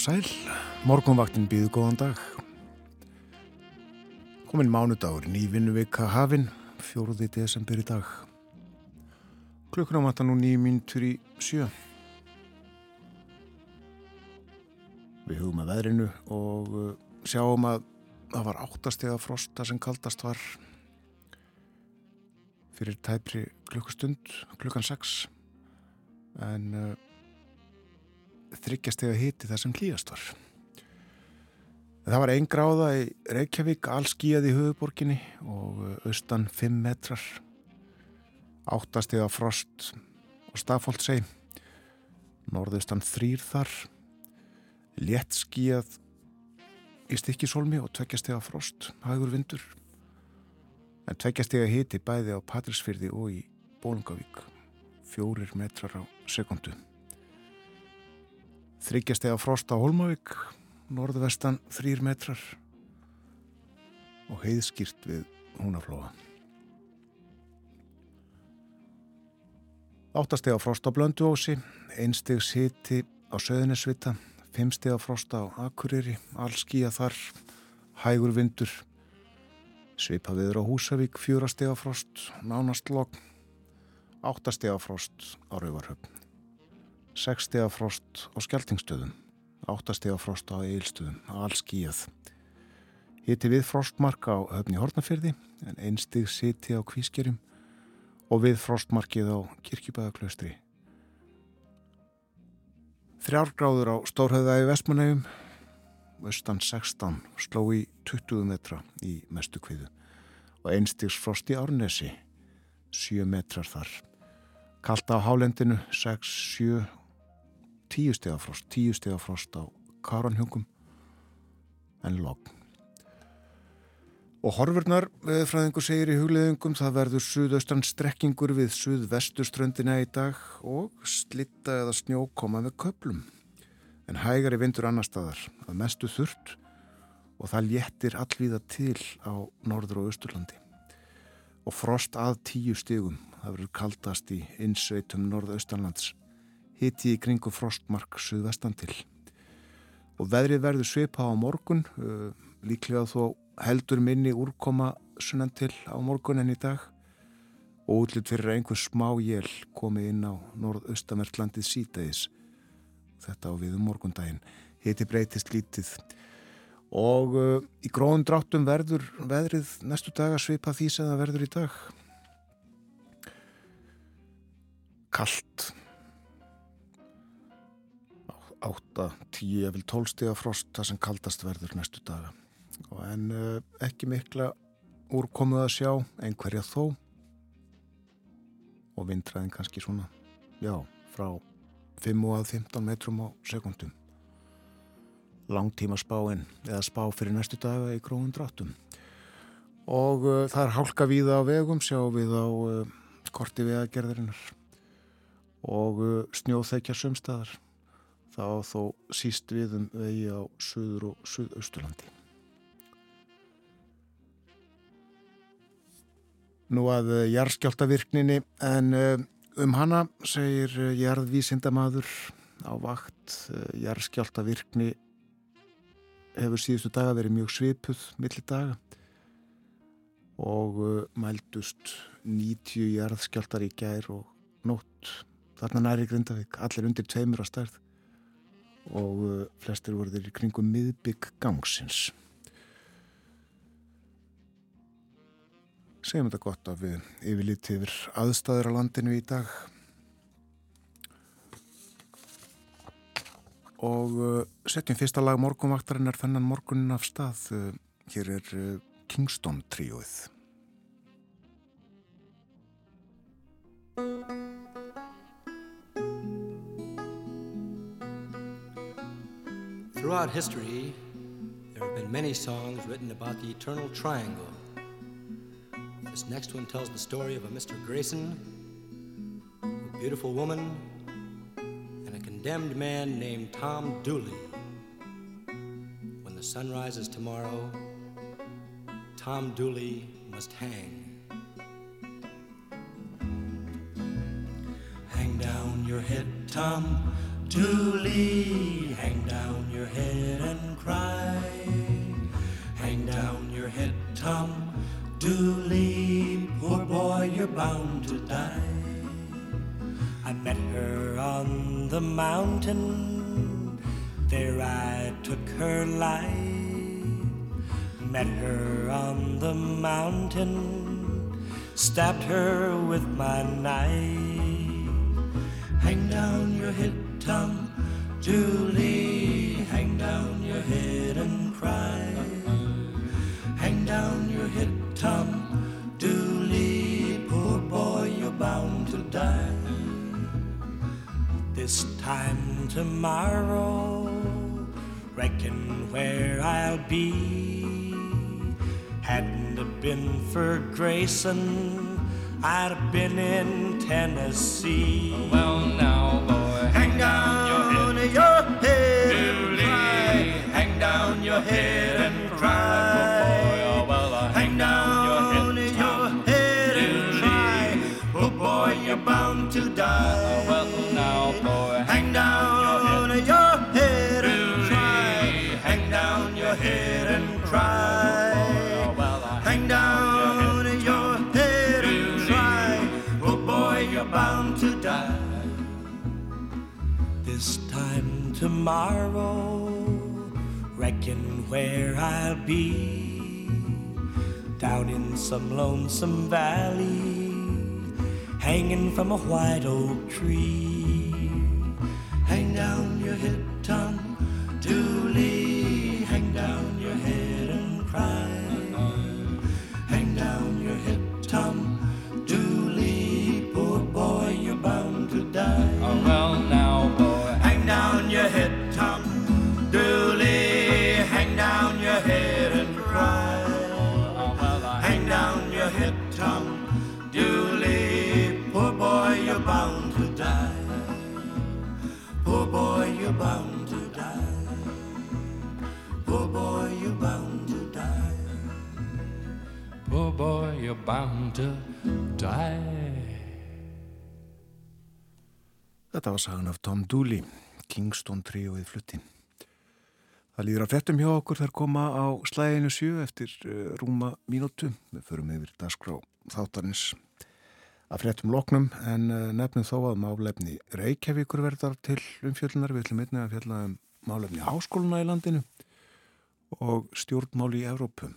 Og sæl, morgunvaktin býðu góðan dag. Komin mánudagur, ný vinnuvika hafinn, fjóruði desember í dag. Klukkur á matta nú nýjum mínutur í sjö. Við hugum að veðrinu og uh, sjáum að það var áttastega frosta sem kaldast var fyrir tæpri klukkustund, klukkan 6. En... Þryggjast eða hiti þar sem hlýjast var. Það var einn gráða í Reykjavík, allskíjað í höfuborginni og austan 5 metrar, áttast eða frost og stafóldsei, norðaustan þrýr þar, létt skíjað í stikkisólmi og tveggjast eða frost, hagur vindur, en tveggjast eða hiti bæði á Patrísfyrði og í Bólungavík, fjórir metrar á sekundu. Þryggjastega frost á Holmavík, norðvestan þrýr metrar og heiðskýrt við húnaflóa. Áttastega frost á Blönduósi, einsteg siti á Söðunisvita, fimmstega frost á Akureyri, allskíja þar, hægur vindur, svipa viður á Húsavík, fjórastega frost, nánast logn, áttastega frost á Rauvarhöfn. 6 steg frost á skjaldingsstöðum, 8 steg frost á eilstöðum, allskíjað. Hitti við frostmark á höfni Hortnafyrði en einn steg siti á kvískerjum og við frostmarkið á kirkjubæðaklaustri. Þrjárgráður á Stórhauðaði Vestmanægum, austan 16, sló í 20 metra í mestu kviðu og einstigs frost í Árnesi, 7 metrar þar. Kalta á hálendinu, 6, 7 tíu steg af frost, tíu steg af frost á karanhjungum en logg. Og horfurnar, veðfræðingur segir í hugleðingum, það verður suðaustan strekkingur við suðvestuströndina í dag og slitta eða snjókoma með köplum. En hægari vindur annar staðar, að mestu þurrt og það léttir allvíða til á norður og austurlandi. Og frost að tíu stegum, það verður kaldast í innsveitum norðaustanlands hiti í kringu frostmark suðvestan til. Og veðrið verður svipa á morgun, uh, líklega þó heldur minni úrkoma sunnan til á morgun en í dag og útlut fyrir einhver smá jél komið inn á norðaustamerklandið sítaðis. Þetta á við um morgundaginn. Hiti breytist lítið og uh, í gróðum dráttum verður veðrið næstu daga svipa því sem það verður í dag. Kallt 8, 10 eða 12 stiga frost það sem kaldast verður næstu daga. En uh, ekki mikla úrkomuð að sjá einhverja þó. Og vindræðin kannski svona já, frá 5 að 15 metrum á sekundum langtíma spáinn eða spá fyrir næstu daga í gróðum dráttum. Og uh, það er hálka víða á vegum sjá við á uh, korti vegagerðarinnar. Og snjóþekja sömstaðar þá þó síst við um vegi á söður og söðausturlandi. Nú að eh, jarðskjáltavirkninni en eh, um hana segir eh, jarðvísindamadur á vakt jarðskjáltavirkni hefur síðustu daga verið mjög svipuð millir daga og mældust 90 jarðskjáltar í gær og nótt þarna næri Grindavík, allir undir tveimur á stærð og uh, flestir voru þeir í kringum miðbygg gangsins. Segjum þetta gott að við yfirlítið yfir aðstæður á landinu í dag og uh, setjum fyrsta lag morgunvaktarinnar þennan morgunin af stað. Uh, hér er Kingston tríóið. Throughout history, there have been many songs written about the eternal triangle. This next one tells the story of a Mr. Grayson, a beautiful woman, and a condemned man named Tom Dooley. When the sun rises tomorrow, Tom Dooley must hang. Hang down your head, Tom Julie, hang down your head and cry. Hang down your head, Tom. Dooley, poor boy, you're bound to die. I met her on the mountain. There I took her life. Met her on the mountain. Stabbed her with my knife. Hang down your head. Tom Dooley, hang down your head and cry. Hang down your head, Tom Dooley, poor boy, you're bound to die. This time tomorrow, reckon where I'll be. Hadn't it been for Grayson, I'd have been in Tennessee. Well, now, boy, tomorrow, reckon where I'll be. Down in some lonesome valley, hanging from a white oak tree. Bound to die. Þetta var sagan af Tom Dooley, Kingston tríóið flutti. Það líður að frettum hjá okkur þar koma á slæginu sjö eftir rúma mínútu. Við förum yfir dagskrá þáttarins að frettum loknum en nefnum þó að málefni Reykjavíkur verðar til umfjöllunar. Við ætlum einnig að fjalla um málefni háskóluna í landinu og stjórnmál í Evrópu.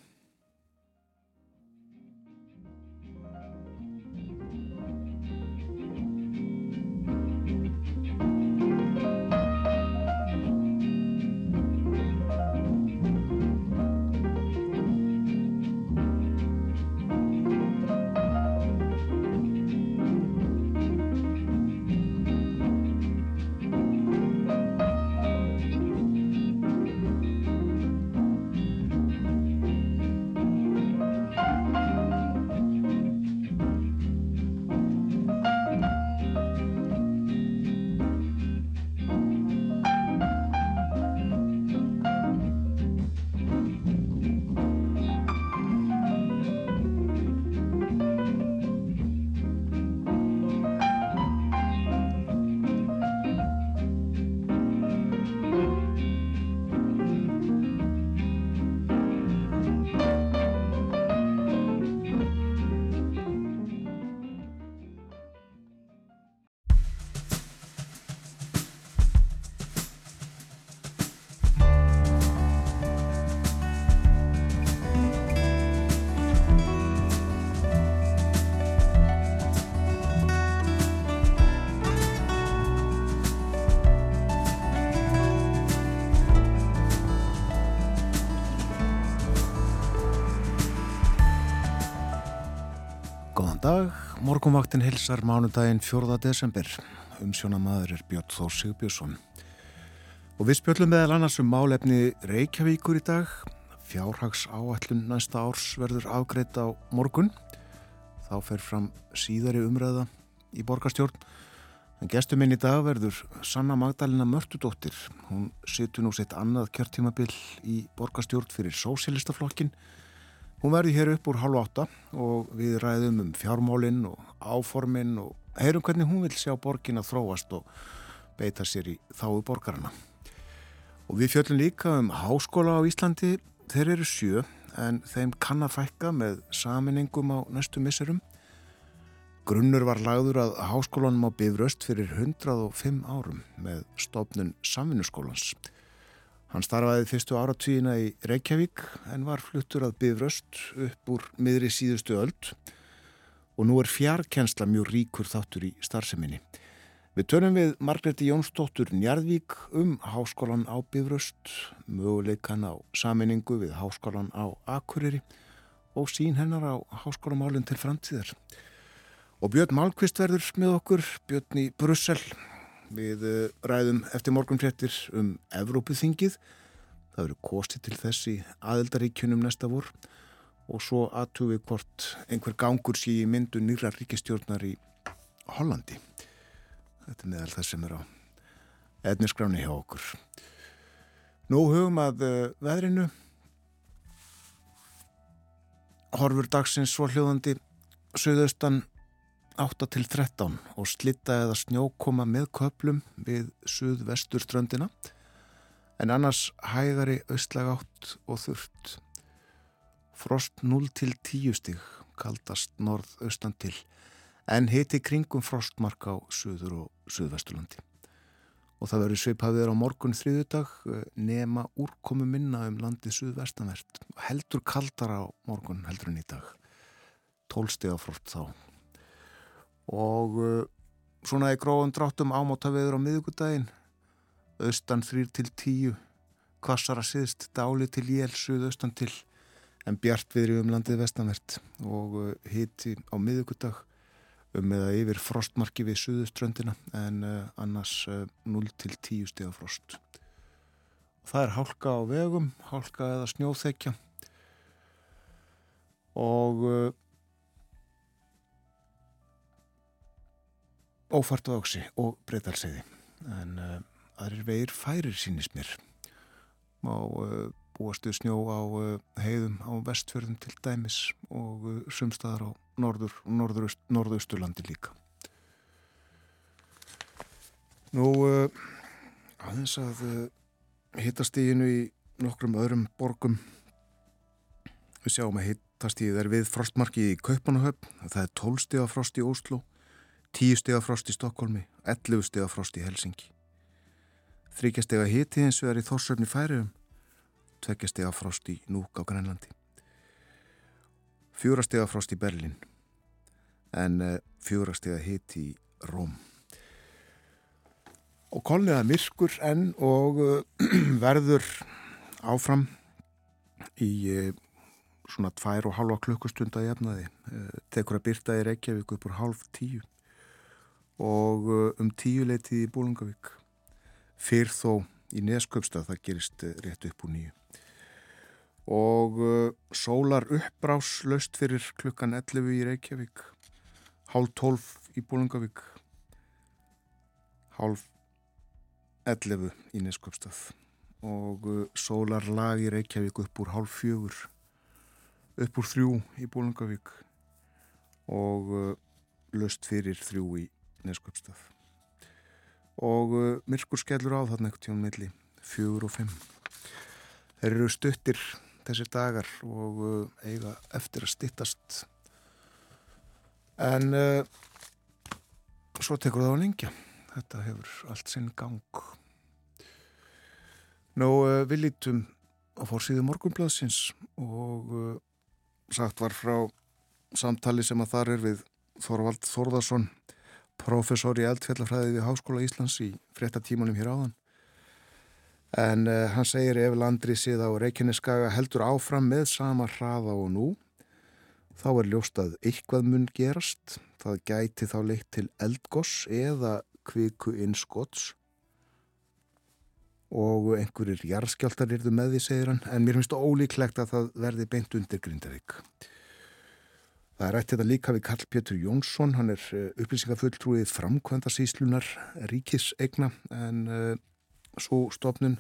Dag, morgunvaktin hilsar mánudaginn 4. desember. Umsjónamaður er Björn Þór Sigbjörnsson. Og við spjöllum meðal annars um málefni Reykjavíkur í dag. Fjárhags áætlun næsta árs verður afgreitt á morgun. Þá fer fram síðari umræða í borgarstjórn. En gestur minn í dag verður Sanna Magdalena Mörtudóttir. Hún situr nú sitt annað kjörtímabil í borgarstjórn fyrir sósélistaflokkin. Hún verði hér upp úr halv átta og við ræðum um fjármálinn og áforminn og heyrum hvernig hún vil sjá borgin að þróast og beita sér í þáu borgarana. Og við fjöllum líka um háskóla á Íslandi. Þeir eru sjö en þeim kann að fækka með saminningum á næstu misserum. Grunnur var lagður að háskólanum á Bifröst fyrir 105 árum með stofnun Samvinnuskólans. Hann starfaði fyrstu áratvíina í Reykjavík en var fluttur að Bifröst upp úr miðri síðustu öld og nú er fjarkensla mjög ríkur þáttur í starfseminni. Við tönum við Margreti Jónsdóttur Njarðvík um háskólan á Bifröst, möguleikan á saminningu við háskólan á Akureyri og sín hennar á háskólamálinn til framtíðar. Og Björn Málkvist verður með okkur, Björn í Brussel. Við eh, ræðum eftir morgunfréttir um Evrópuþingið. Það verður kostið til þess í aðeldaríkjunum næsta vor og svo aðtúi hvort einhver gangur sé í myndu nýra ríkistjórnar í Hollandi. Þetta er meðal það sem er á edniskráni hjá okkur. Nú hugum að uh, veðrinu. Horfur dagsins svo hljóðandi söðaustan 8 til 13 og slitta eða snjókoma með köplum við söð-vestur ströndina en annars hægari austlag átt og þurft. Frost 0 til 10 stig, kaldast norð-austan til, en hiti kringum frostmark á söður og söðvesturlandi. Og það verður sveipaðið á morgun þriðudag nema úrkomu minna um landið söðvestanvert. Heldur kaldar á morgun heldur en í dag. Tólsteg á frost þá. Og uh, svona í gróðum dráttum ámáta veður á miðugudaginn, austan 3 til 10, kvassara siðst, dáli til jél, söðaustan til en bjart viðri um landið vestanvert og uh, hiti á miðugudag um eða yfir frostmarki við suðuströndina en uh, annars uh, 0 til 10 steg af frost. Það er hálka á vegum, hálka eða snjóþekja og ófart váksi og breytalseiði en uh, aðrir vegir færir sínist mér. Á uh, búastu snjó á uh, heiðum á vestfjörðum til dæmis og sumstaðar á norður og norðaust, norðausturlandi líka. Nú, aðeins að hittastíginu í nokkrum öðrum borgum. Við sjáum að hittastígið er við frostmarki í Kaupanahöfn, það er 12 stiga frost í Óslo 10 stiga frost í Stokkólmi 11 stiga frost í Helsingi þryggjastega hiti eins og er í Þórsöfni færiðum tveggjastega frost í Núk á Grænlandi. Fjórastega frost í Berlin en uh, fjórastega hit í Róm. Og kolniða myrkur enn og uh, verður áfram í uh, svona tvær og halva klukkustund að jefnaði tekur að byrta í Reykjavík upp úr halv tíu og um tíu leitið í Bólungavík fyrr þó í Nesköpstað það gerist rétt upp úr nýju og uh, sólar uppbrás löst fyrir klukkan 11 í Reykjavík hálf 12 í Bólungavík hálf 11 í Neskjöpstað og uh, sólar lag í Reykjavík upp úr hálf fjögur upp úr þrjú í Bólungavík og uh, löst fyrir þrjú í Neskjöpstað og uh, myrkur skellur á þarna ekkert hjá milli fjögur og fimm. Þeir eru stuttir þessir dagar og uh, eiga eftir að stittast en uh, svo tekur það á lengja. Þetta hefur allt sinn gang. Nú uh, við lítum á fórsíðu morgunbladsins og uh, sagt var frá samtali sem að þar er við Þorvald Þorðarsson professor í eldfjallafræði við Háskóla Íslands í frettatímanum hér áðan En uh, hann segir ef landri síða á Reykjaneskaga heldur áfram með sama hraða og nú, þá er ljóst að eitthvað mun gerast. Það gæti þá leitt til eldgoss eða kviku innskotts og einhverjir jarðskjáltar yrðu með því, segir hann, en mér finnst ólíklegt að það verði beint undir Grindavík. Það er ættið að líka við Karl Pétur Jónsson, hann er uh, upplýsingafulltrúið framkvæmdarsíslunar ríkisegna en uh, svo stofnun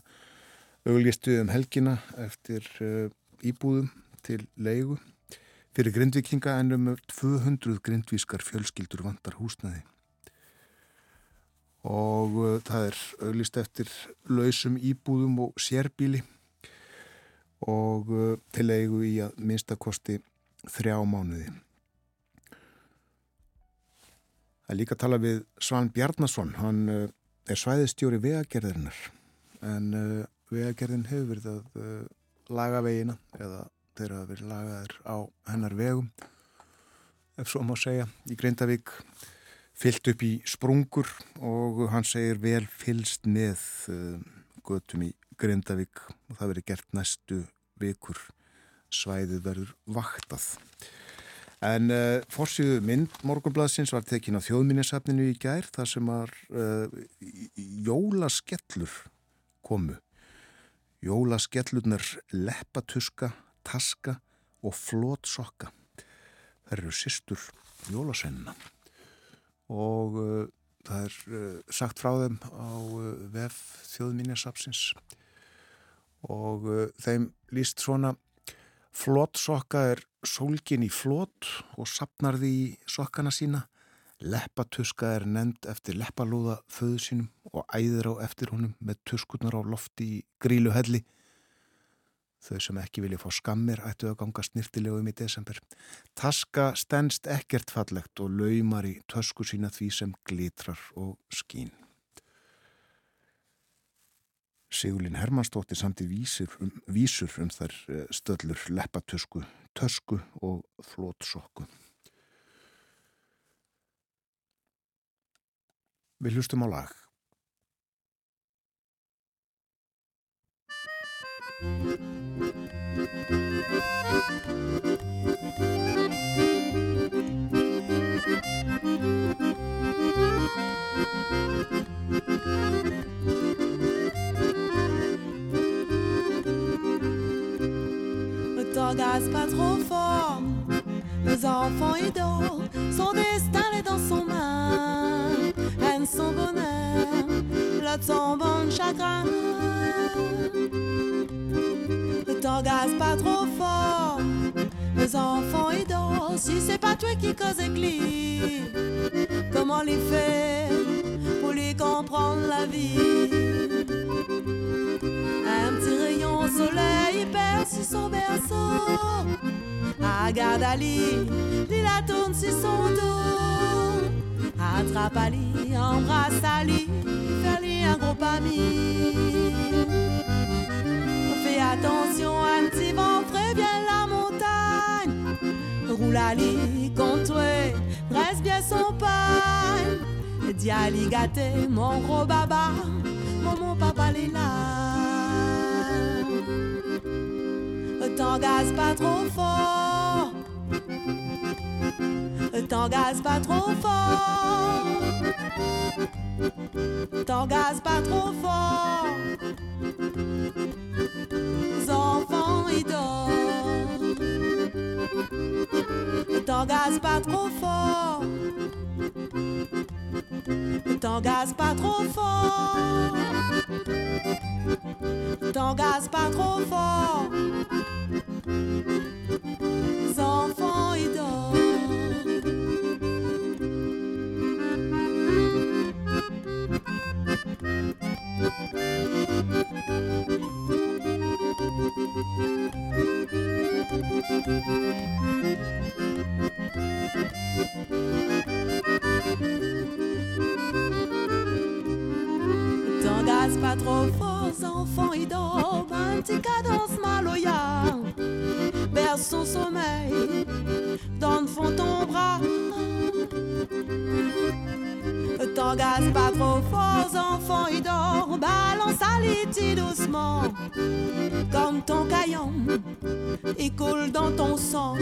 auglistu um helgina eftir uh, íbúðum til leigu fyrir grindvikinga en um 200 grindvískar fjölskyldur vantar húsnaði og uh, það er auglist eftir lausum íbúðum og sérbíli og til eigu í að minnstakosti þrjá mánuði. Er líka að tala við Svan Bjarnason, hann uh, er svæðistjóri vegagerðirinnar en uh, vegagerðin hefur verið að uh, laga vegina eða þeirra að verið lagaðir á hennar vegum ef svo má segja. Í Grindavík fyllt upp í sprungur og hann segir vel fylst með götum í Grindavík. Og það verið gert næstu vikur. Svæðið verður vaktað. En uh, fórsíðu mynd morgunbladsins var tekin á þjóðminnisafninu í gær þar sem var uh, jólaskellur komu. Jólaskellurnar leppatuska, taska og flótsokka. Það eru sýstur jólasveinina og uh, það er sagt frá þeim á vef þjóðminnisafsins og þeim líst svona flótsokka er sólgin í flót og sapnar því sokkana sína. Leppatuska er nefnd eftir leppalúða föðu sínum og æðir á eftir honum með tuskurnar á lofti í grílu helli. Þau sem ekki vilja fá skammir ættu að ganga snirtilegum í desember. Taska stendst ekkert fallegt og laumar í tösku sína því sem glitrar og skín Sigurlín Hermannsdóttir samti vísur um, vísur um þær eh, stöllur leppatösku, tösku og flótsokku. Við hlustum á lag. Ne t'engage pas trop fort. Les enfants dorment, son destin est dans son main. Aime son bonheur, l'autre son bon chagrin. Ne t'engage pas trop fort. Les enfants dorment, si c'est pas toi qui cause éclit. Comment les faire pour les comprendre la vie? Un petit rayon soleil perce son berceau. Regarde Ali, la tourne sur son dos. Attrape Ali, embrasse Ali, fais-lui un gros ami. Fais attention, un petit vent ferait bien la montagne. Roule Ali, contre reste bien son pain. Dis Ali gâté, mon gros baba, mon, mon papa l'est là. T'engage pas trop fort. T'engage pas trop fort. T'engage pas trop fort. Les enfants ils dorment. T'engage pas trop fort. T'engage pas trop fort. T'engage pas trop fort. Moida T'engage pas trop fort, enfants ils dorment. Balance à l'iti doucement comme ton caillon, il coule dans ton sang.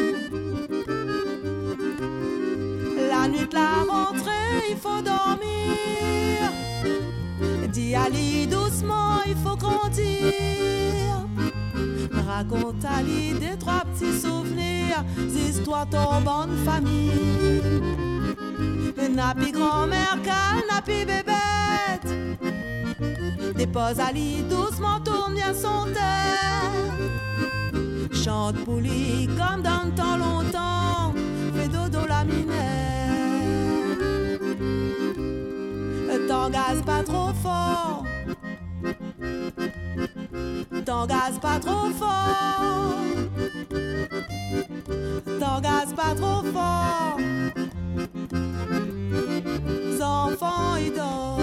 La nuit de la rentrée, il faut dormir. Dis Ali doucement, il faut grandir. Raconte Ali des trois petits souvenirs, histoires ton bonne famille. Napi grand-mère, calme, napi bébête. Dépose Ali doucement, tourne bien son tête. Chante pouli comme dans le temps longtemps, fais dodo la minette. T'engage pas trop fort. T'engages pas trop fort. T'engages pas trop fort. Enfants ils dorment.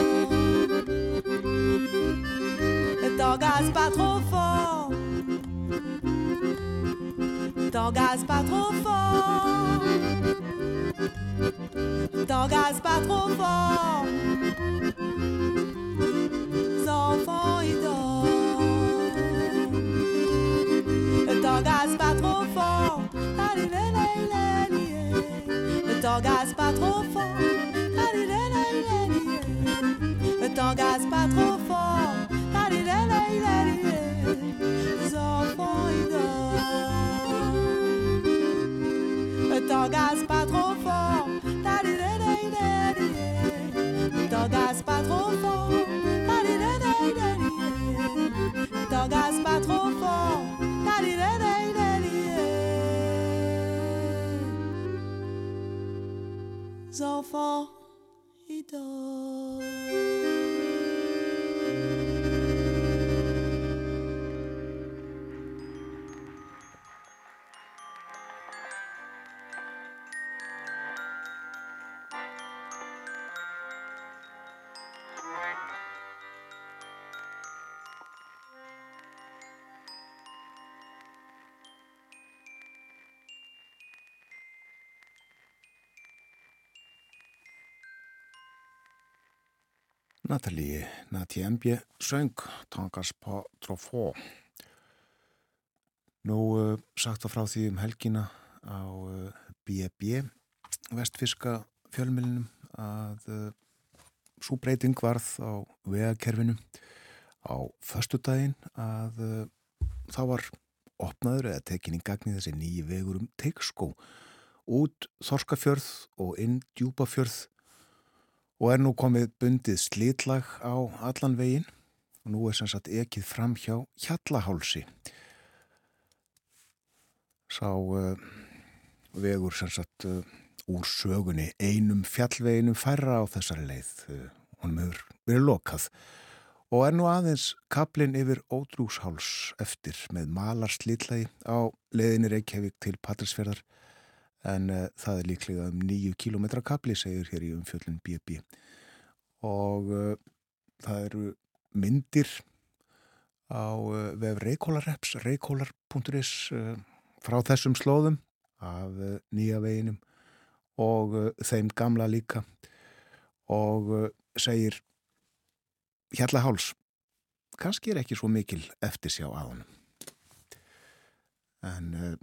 T'engages pas trop fort. T'engages pas trop fort. T'engages pas trop fort. Enfants ils dorment. T'engages pas trop fort. Ne t'engages pas trop fort. L'orgasme pas trop fort. Les enfants ils dorment. T'orgasmes pas trop fort. Pas trop fort. Pas trop fort. Les enfants ils dorment. Natalie Natjembje söng Tangas på Trofó. Nú uh, sagt það frá því um helgina á uh, BB vestfiska fjölmjölinum að uh, svo breyting varð á vegakerfinu á föstudaginn að þá var opnaður eða tekin í gagni þessi nýji vegur um teikskó út Þorskafjörð og inn Djúpafjörð og er nú komið bundið slitlag á allan veginn. Og nú er sem sagt ekið fram hjá Hjallahálsi. Sá uh, vegur sem sagt uh, úr sögunni einum fjallveginum færra á þessari leið uh, honum hefur verið lokað. Og er nú aðeins kaplinn yfir ótrúsháls eftir með malar slitlagi á leiðinni Reykjavík til Patrísferðar en uh, það er líklega um nýju kílometra kapli, segir hér í umfjöllun BB og uh, það eru myndir á uh, vef Reykjólareps, reykjólar.is frá þessum slóðum af nýja veginum og þeim gamla líka. Og segir Hjallaháls kannski er ekki svo mikil eftirsjá að honum. En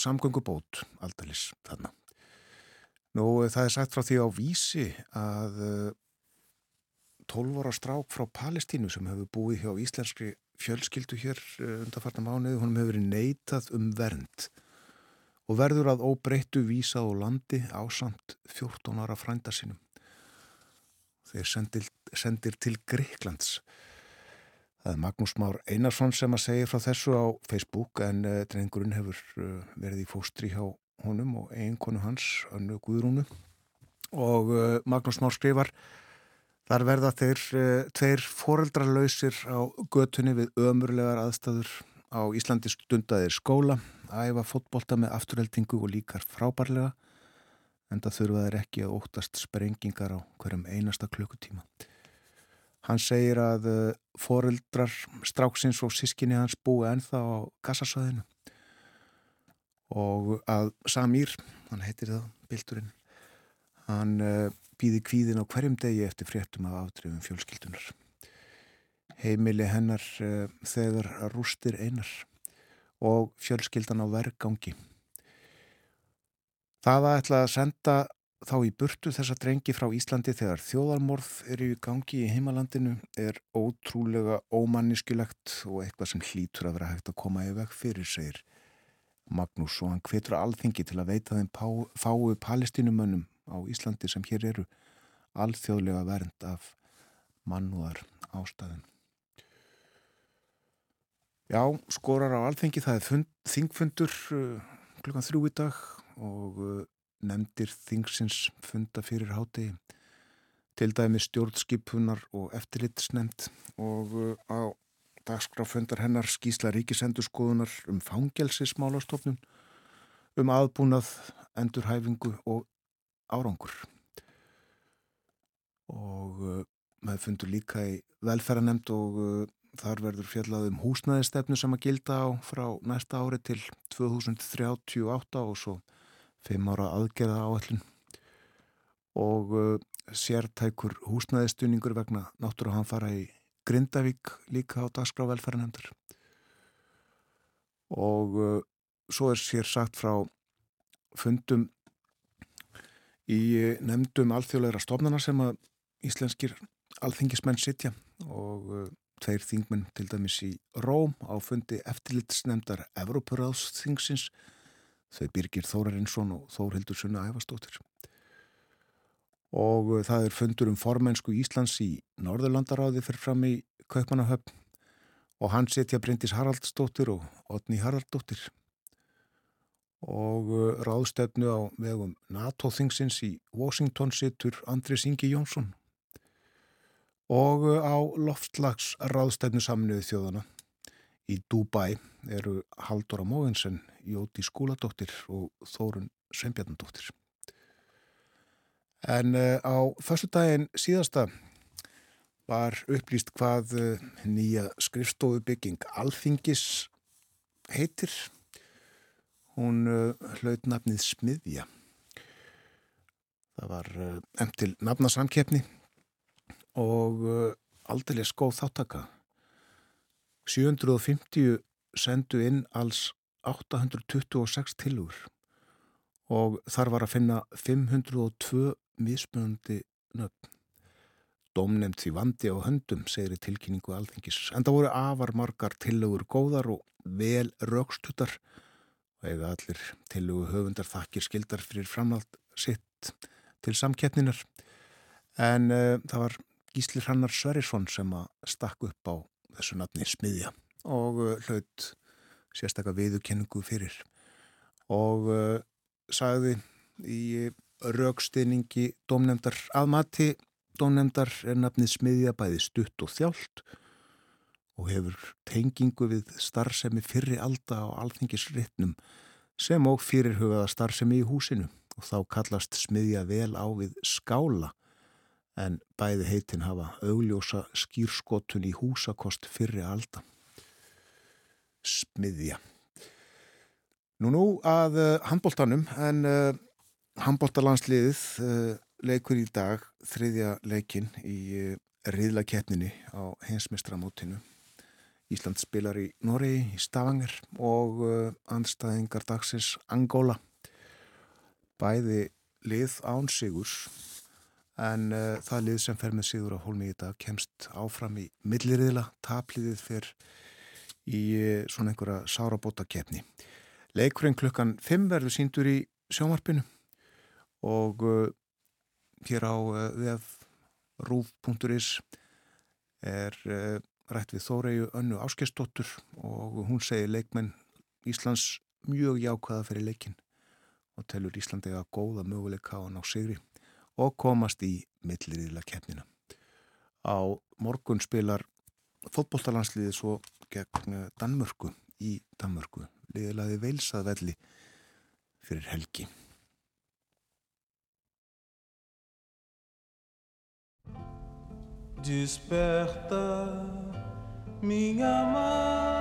samgöngubót aldalis þarna. Nú það er sagt frá því á vísi að 12 ára strák frá Palestínu sem hefur búið hjá íslenskri fjölskyldu hér undarfarta mánuði, hún hefur verið neitað um vernd og verður að óbreyttu vísa á landi á samt 14 ára frænda sínum. Þeir sendir, sendir til Greiklands Það er Magnús Már Einarsson sem að segja frá þessu á Facebook en uh, drengurinn hefur uh, verið í fóstri hjá honum og eiginkonu hans, önnu Guðrúnu og uh, Magnús Már skrifar þar verða þeir tveir foreldralausir á götunni við ömurlegar aðstæður á Íslandi stundaðir skóla, æfa fótbolta með afturheldingu og líkar frábærlega en það þurfa þeir ekki að óttast sprengingar á hverjum einasta klukkutíma. Hann segir að foreldrar stráksins og sískinni hans búi ennþá á kassasöðinu og að Samír, hann heitir það, bildurinn, hann uh, býði kvíðin á hverjum degi eftir fréttum af afdrifum fjölskyldunar. Heimili hennar uh, þegar rústir einar og fjölskyldan á vergangi. Það að ætla að senda þá í burtu þessa drengi frá Íslandi þegar þjóðarmorð eru í gangi í heimalandinu er ótrúlega ómanniskilegt og eitthvað sem hlýtur að vera hægt að koma í veg fyrir, segir Magnús og hann hvetur alþengi til að veita þeim fáu palestínumönnum á Íslandi sem hér eru alþjóðlega vernd af mannúðar ástæðum. Já, skorar á alþengi, það er fund, þingfundur uh, klukkan þrjú í dag og uh, nefndir þingsins funda fyrir hátegi til dæmi stjórnskipunar og eftirlitsnefnd og uh, á dagskráfundar hennar skísla ríkisendurskoðunar um fangelsismálastofnun, um aðbúnað, endurhæfingu og árangur. Og uh, maður fundur líka í velferðanemnd og uh, þar verður fjallað um húsnæðistefnu sem að gilda á frá næsta ári til 2038 og svo 5 ára aðgerða áallin og uh, sértækur húsnæðistunningur vegna náttúru hann fara í Grindavík líka á dagskrá velferðanemndar og uh, svo er sér sagt frá fundum í nefndum alþjóðleira stofnana sem að íslenskir alþingismenn sitja og uh, tveir þingmenn til dæmis í Róm á fundi eftirlitsnefndar Evrópuráðsþingsins þau Birgir Þórarinsson og Þórhildur Sunna Ævastóttir og uh, það er fundur um formensku Íslands í Norðurlandaráði fyrir fram í Kaupanahöfn og hann setja Bryndis Haraldsdóttir og Otni Haraldsdóttir. Og uh, ráðstefnu á vegum NATO-þingsins í Washington sittur Andris Ingi Jónsson. Og uh, á loftslags ráðstefnu saminuði þjóðana í Dubai eru Halldóra Mógensen, Jóti Skúladóttir og Þórun Sveinbjarnadóttir. En uh, á förstu daginn síðasta var upplýst hvað uh, nýja skrifstofubygging Alþingis heitir. Hún uh, hlaut nafnið Smiðja. Það var emt til nafnasamkeppni og aldrei skóð þáttaka. 750 sendu inn alls 826 tilugur og þar var að finna 502 mismunandi nöfn. Dómnefnd því vandi á höndum, segir í tilkynningu alþingis. En það voru afar margar tilugur góðar og vel raukstutar og eiga allir tilugu höfundar þakkir skildar fyrir framhald sitt til samkeppninar. En uh, það var Gísli Hrannar Sverrisson sem að stakk upp á þessu nafni Smiðja og uh, hlaut sérstakka viðukenningu fyrir. Og uh, sagði í raukstinningi domnemdar aðmati domnemdar er nafnið Smiðja bæði stutt og þjált og hefur tengingu við starfsemi fyrri alda á alþingisritnum sem og fyrirhugaða starfsemi í húsinu. Og þá kallast Smiðja vel á við skála en bæði heitin hafa augljósa skýrskotun í húsakost fyrri alda. Smiðja. Nú nú að uh, handbóltanum en uh, handbóltalandsliðið uh, leikur í dag þriðja leikin í riðlakeppninni á hensmestramótinu. Ísland spilar í Noregi, í Stavanger og andstæðingar dagsins Angóla. Bæði lið án sigurs en uh, það lið sem fer með sigur á hólmi í dag kemst áfram í milliriðla, tapliðið fer í uh, svona einhverja sárabóta kefni. Leikurinn klukkan 5 verður síndur í sjómarpinu og uh, hér á vefrúf.is er rætt við Þóreju önnu áskestóttur og hún segir leikmenn Íslands mjög jákvæða fyrir leikin og telur Íslandi að góða möguleika á hann á sigri og komast í milliriðla keppnina. Á morgun spilar fótbolltalansliði svo gegn Danmörku í Danmörku. Liðilaði veilsað velli fyrir helgi. Desperta minha amada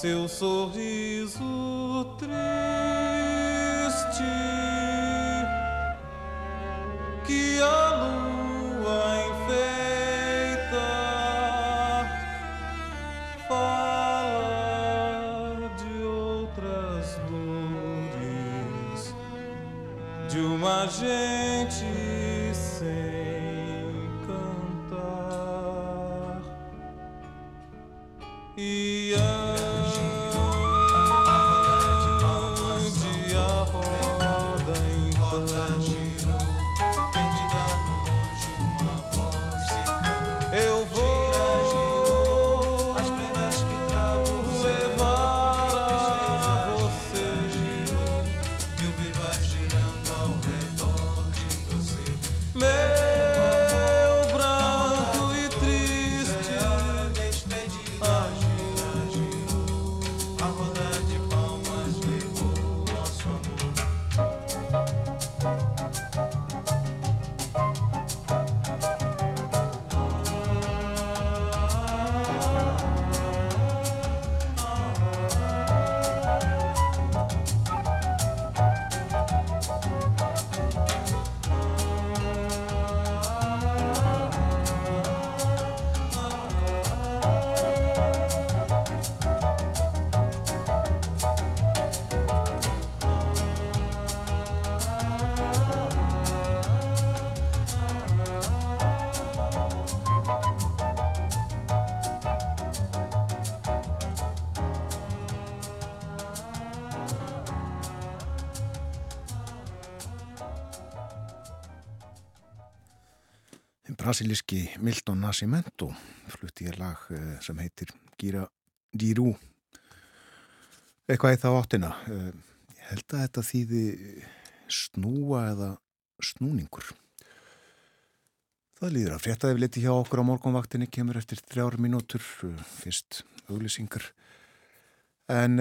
seu sorriso brasilíski Milton Nascimento flutti ég lag eh, sem heitir Gira Dirú eitthvað í þá áttina Eh, ég held að þetta þýði snúa eða snúningur. Það líður að frétta ef liti hjá okkur á morgunvaktinni kemur eftir þrjár mínútur eh, fyrst auglýsingar. En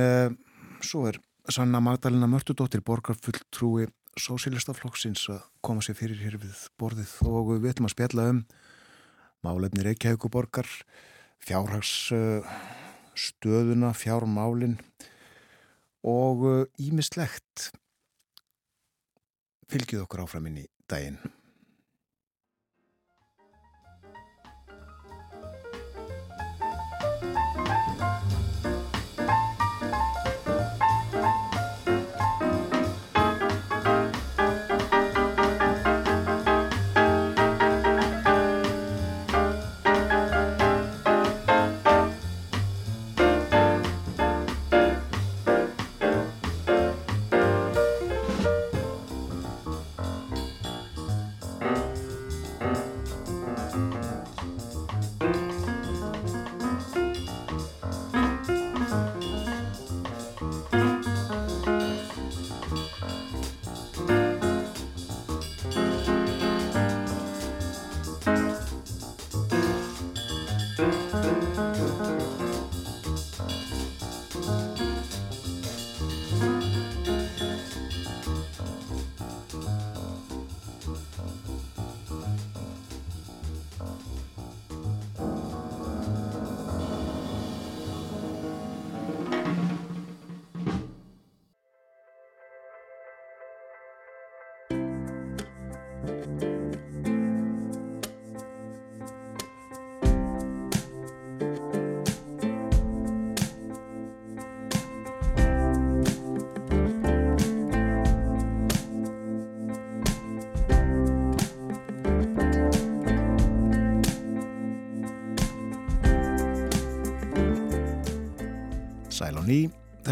svo er Sanna Magdalena Mörtudóttir borgarfulltrúi Sósilistaflokksins að koma sér fyrir hér við borðið og við ætlum að spjalla um málefni Reykjavíkuborgar, fjárhags uh, stöðuna, fjármálin og ímislegt fylgið okkur áfram inn í daginn.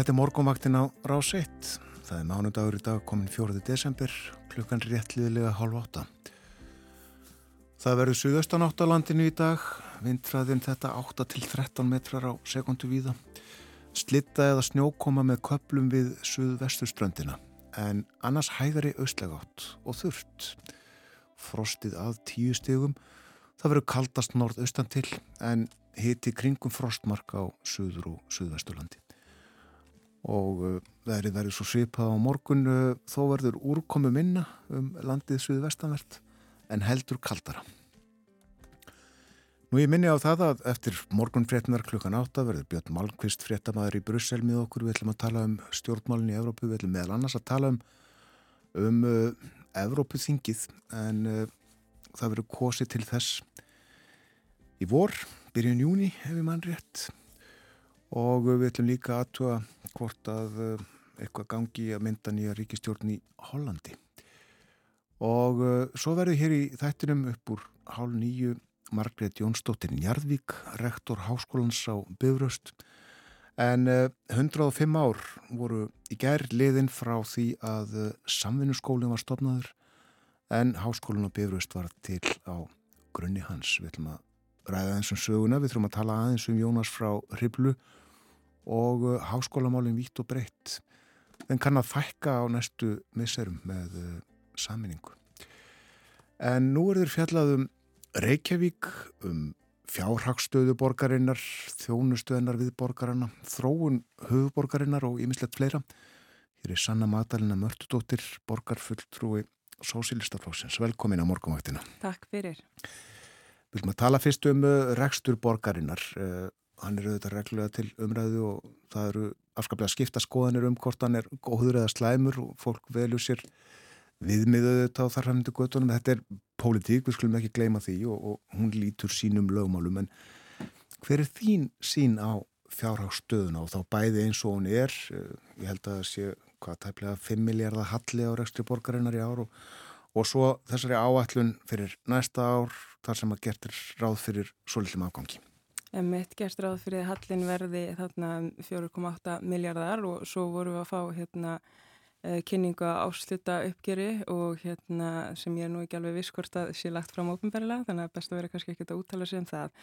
Þetta er morgunvaktin á rás 1. Það er mánudagur í dag komin 4. desember, klukkan réttliðilega hálf átta. Það verður suðaustan átt á landinu í dag, vindræðin þetta 8 til 13 metrar á sekundu víða. Slitta eða snjókoma með köplum við suðvesturströndina, en annars hægari austlega átt og þurft. Frostið að tíu stegum, það verður kaldast norðaustan til, en hiti kringum frostmark á suður og suðvesturlandi. Og uh, veðrið verður svo svipað á morgun uh, þó verður úrkomu minna um landið suðu vestanvert en heldur kaldara. Nú ég minni á það að eftir morgun fréttinar klukkan átta verður Björn Malmqvist fréttamaður í Brussel með okkur. Við ætlum að tala um stjórnmálinn í Evrópu, við ætlum meðal annars að tala um, um uh, Evrópuþingið en uh, það verður kosið til þess í vor, byrjun júni ef ég mann rétt og við ætlum líka aðtúa hvort að uh, eitthvað gangi að mynda nýja ríkistjórn í Hollandi og uh, svo verður hér í þættinum upp úr hálf nýju Margrét Jónsdóttir Njarðvík, rektor háskólans á Bifröst en uh, 105 ár voru í gerð liðin frá því að samvinnuskólinn var stopnaður en háskólinn á Bifröst var til á grunni hans. Við ætlum að ræða eins um söguna, við þurfum að tala aðeins um Jónas frá Hriblu og uh, háskólamálinn vítt og breytt. En kann að fækka á næstu misserum með uh, saminningu. En nú er þeir fjallað um Reykjavík, um fjárhagstöðu borgarinnar, þjónustöðunar við borgarana, þróun höfuborgarinnar og ýmislegt fleira. Hér er Sanna Madalina Mörtudóttir, borgarfulltrúi Sósilistaflóksins. Velkomin á morgumvættina. Takk fyrir. Að tala fyrst um uh, rekstur borgarinnar. Hann er auðvitað reglulega til umræðu og það eru afskaplega skipta skoðanir um hvort hann er góður eða slæmur og fólk velju sér viðmiðuðu þetta á þarfæmdu göttunum. Þetta er pólitík, við skulum ekki gleyma því og, og hún lítur sínum lögmálum. En hver er þín sín á fjárhagstöðuna og þá bæði eins og hún er? Ég held að það sé hvað tæplega 5 miljardar halli á rekstri borgarinnar í ár og, og svo þessari áætlun fyrir næsta ár þar sem að gertir ráð fyrir svo litlum afgangi. En mitt gerst ráð fyrir að hallin verði þarna 4,8 miljardar og svo vorum við að fá hérna kynninga ásluta uppgeri og hérna sem ég er nú ekki alveg viss hvort að sé lagt fram ópenbærilega þannig að best að vera kannski ekkert að úttala sig um það.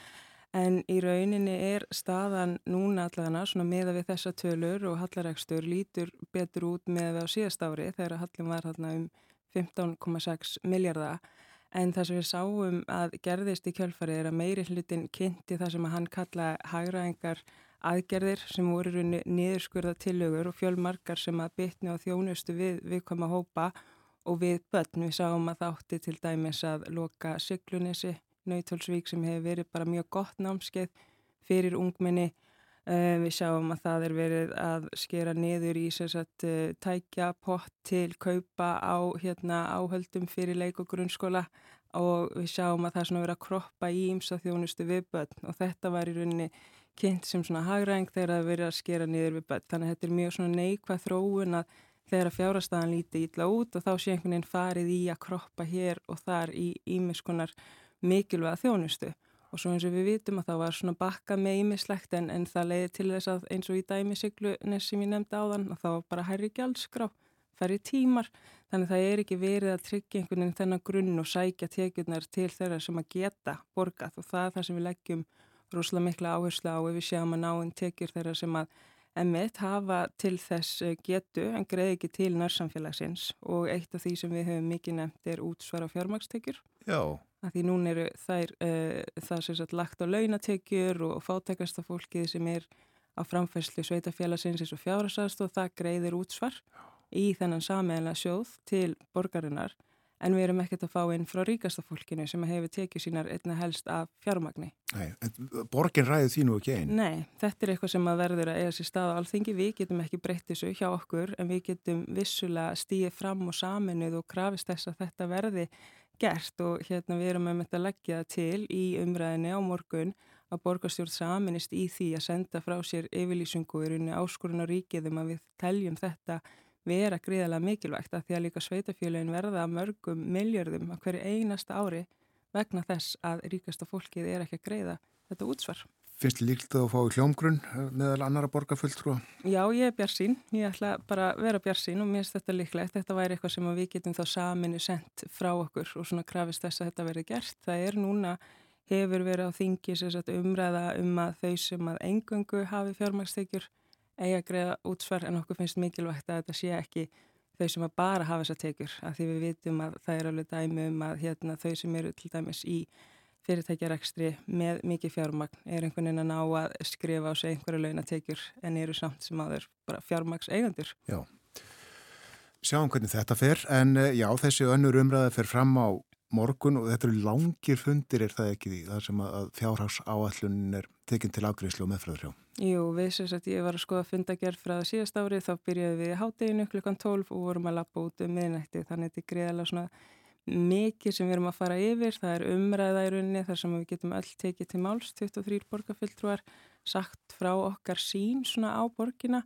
En í rauninni er staðan núna allavega svona meða við þessa tölur og hallaregstur lítur betur út með við á síðast ári þegar hallin var þarna um 15,6 miljardar en það sem við sáum að gerðist í kjölfarið er að meiri hlutin kynnti það sem hann kalla hagraengar aðgerðir sem voru niðurskurða tillögur og fjölmarkar sem að bytni á þjónustu við viðkvæma hópa og við börn. Við sáum að það átti til dæmis að loka Siglunissi, Nautalsvík sem hefur verið bara mjög gott námskeið fyrir ungminni. Við sáum að það er verið að skera niður í sagt, tækja pott til kaupa á hérna, áhöldum fyrir leik og grunnskóla og við sáum að það er svona verið að kroppa í ímsa þjónustu við börn og þetta var í rauninni kynnt sem svona hagræðing þegar það verið að skera niður við börn. Þannig að þetta er mjög svona neikvæð þróun að þegar að fjárastæðan líti ítla út og þá sé einhvern veginn farið í að kroppa hér og þar í ímiskonar mikilvæga þjónustu. Og svo eins og við vitum að það var svona bakka með ímislegt en, en það leiði til þess að eins og í dæmisiglunis sem ég nefndi áðan og það var bara hærri gjaldskrá, færri tímar. Þannig það er ekki verið að tryggja einhvern veginn þennan grunn og sækja tekjurnar til þeirra sem að geta borgað og það er það sem við leggjum rosalega mikla áherslu á ef við séum að náinn tekjur þeirra sem að emitt hafa til þess getu en greið ekki til nærsamfélagsins og eitt af því sem við höfum mikið nefnt er útsvara fjármagstekjur. Já. Að því núna eru þær, uh, það sem sagt lagt á launatekjur og fátekasta fólkið sem er á framfæslu sveitafélagsins eins og fjárhagsast og það greiðir útsvar í þennan sameiglega sjóð til borgarinnar en við erum ekkert að fá inn frá ríkasta fólkinu sem hefur tekið sínar einna helst af fjármagni. Nei, borgin ræði því nú ekki einn? Nei, þetta er eitthvað sem að verður að eiga sér stað á alþingi. Við getum ekki breytt þessu hjá okkur en við getum vissulega stíðið fram og saminuð og krafist þess að þetta verði gert og hérna við erum með þetta leggja til í umræðinni á morgun að borgarstjórn saminist í því að senda frá sér yfirlýsingu í rauninni áskorun á ríkiðum að við teljum þetta vera gríðarlega mikilvægt að því að líka sveitafjölin verða mörgum miljörðum að hverju einasta ári vegna þess að ríkasta fólkið er ekki að greiða þetta útsvar. Finnst líkt að fá í hljómgrunn meðal annara borgarfulltrú? Já, ég er bjarsín. Ég ætla bara að vera bjarsín og mér finnst þetta líklegt. Þetta væri eitthvað sem við getum þá saminu sendt frá okkur og svona krafist þess að þetta verði gert. Það er núna, hefur verið á þingi umræða um að þau sem að engöngu hafi fjármagstekjur eiga að greiða útsvar en okkur finnst mikilvægt að þetta sé ekki þau sem að bara hafa þessa tekjur af því við vitum að það er alveg dæmi um að hérna, þau sem eru til dæmis í fyrirtækjarekstri með mikið fjármagn er einhvern veginn að ná að skrifa á sig einhverju launatekjur en eru samt sem aður bara fjármags eigandur. Já, sjáum hvernig þetta fer en eh, já, þessi önnur umræða fer fram á morgun og þetta eru langir fundir er það ekki því, það sem að fjárhags áallunin er tekinn til afgriðslu og meðfröður hjá. Jú, við sem sagt, ég var að skoða fundagerð frá síðast árið, þá byrjaði við hátteginu klukkan 12 og vorum að lappa út um miðnætti, þannig að þetta er greiðalega svona mikið sem við erum að fara yfir, það er umræða í rauninni þar sem við getum öll tekið til máls, 23 borgarfylltrúar, sagt frá okkar sín svona á borgina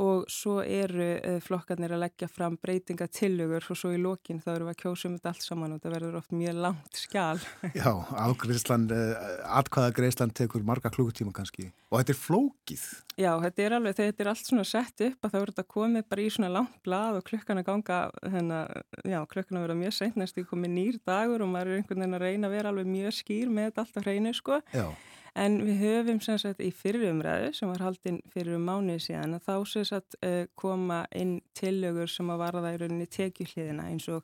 og svo eru uh, flokkarnir að leggja fram breytinga tillögur og svo í lokin þá eru við að kjósa um þetta allt saman og þetta verður oft mjög langt skjál. Já, afgriðslan, uh, atkvæðagreislan tekur marga klúkutíma kannski og þetta er flókið. Já, þetta er alveg, þetta er allt svona sett upp að það verður þetta komið bara í svona langt blað og klukkan að ganga, hennar, já, klukkan að vera mjög seint næstu komið nýr dagur og maður er einhvern veginn að reyna að vera alveg mjög skýr með þetta allt á hreinu sko. Já. En við höfum sem sagt í fyrirumræðu sem var haldinn fyrir um mánuði síðan að þá sem sagt uh, koma inn tillögur sem að varða í rauninni tekjuhliðina eins og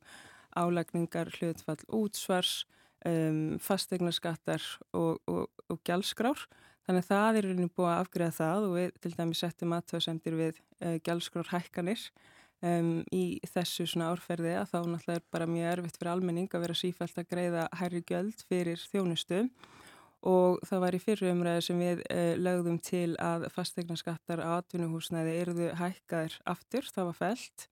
álagningar, hlutfall, útsvars, um, fastegnarskattar og, og, og gjálskrár. Þannig að það er rauninni búið að afgreða það og við til dæmi settum aðtöðsendir við uh, gjálskrár hækkanir um, í þessu svona árferði að þá náttúrulega er bara mjög erfitt fyrir almenning að vera sífælt að greiða hærri gjöld fyrir þjónustu og það var í fyrirumræðu sem við uh, lögðum til að fastegnarskattar á atvinnuhúsnæði eruðu hækkaðir aftur, það var felt.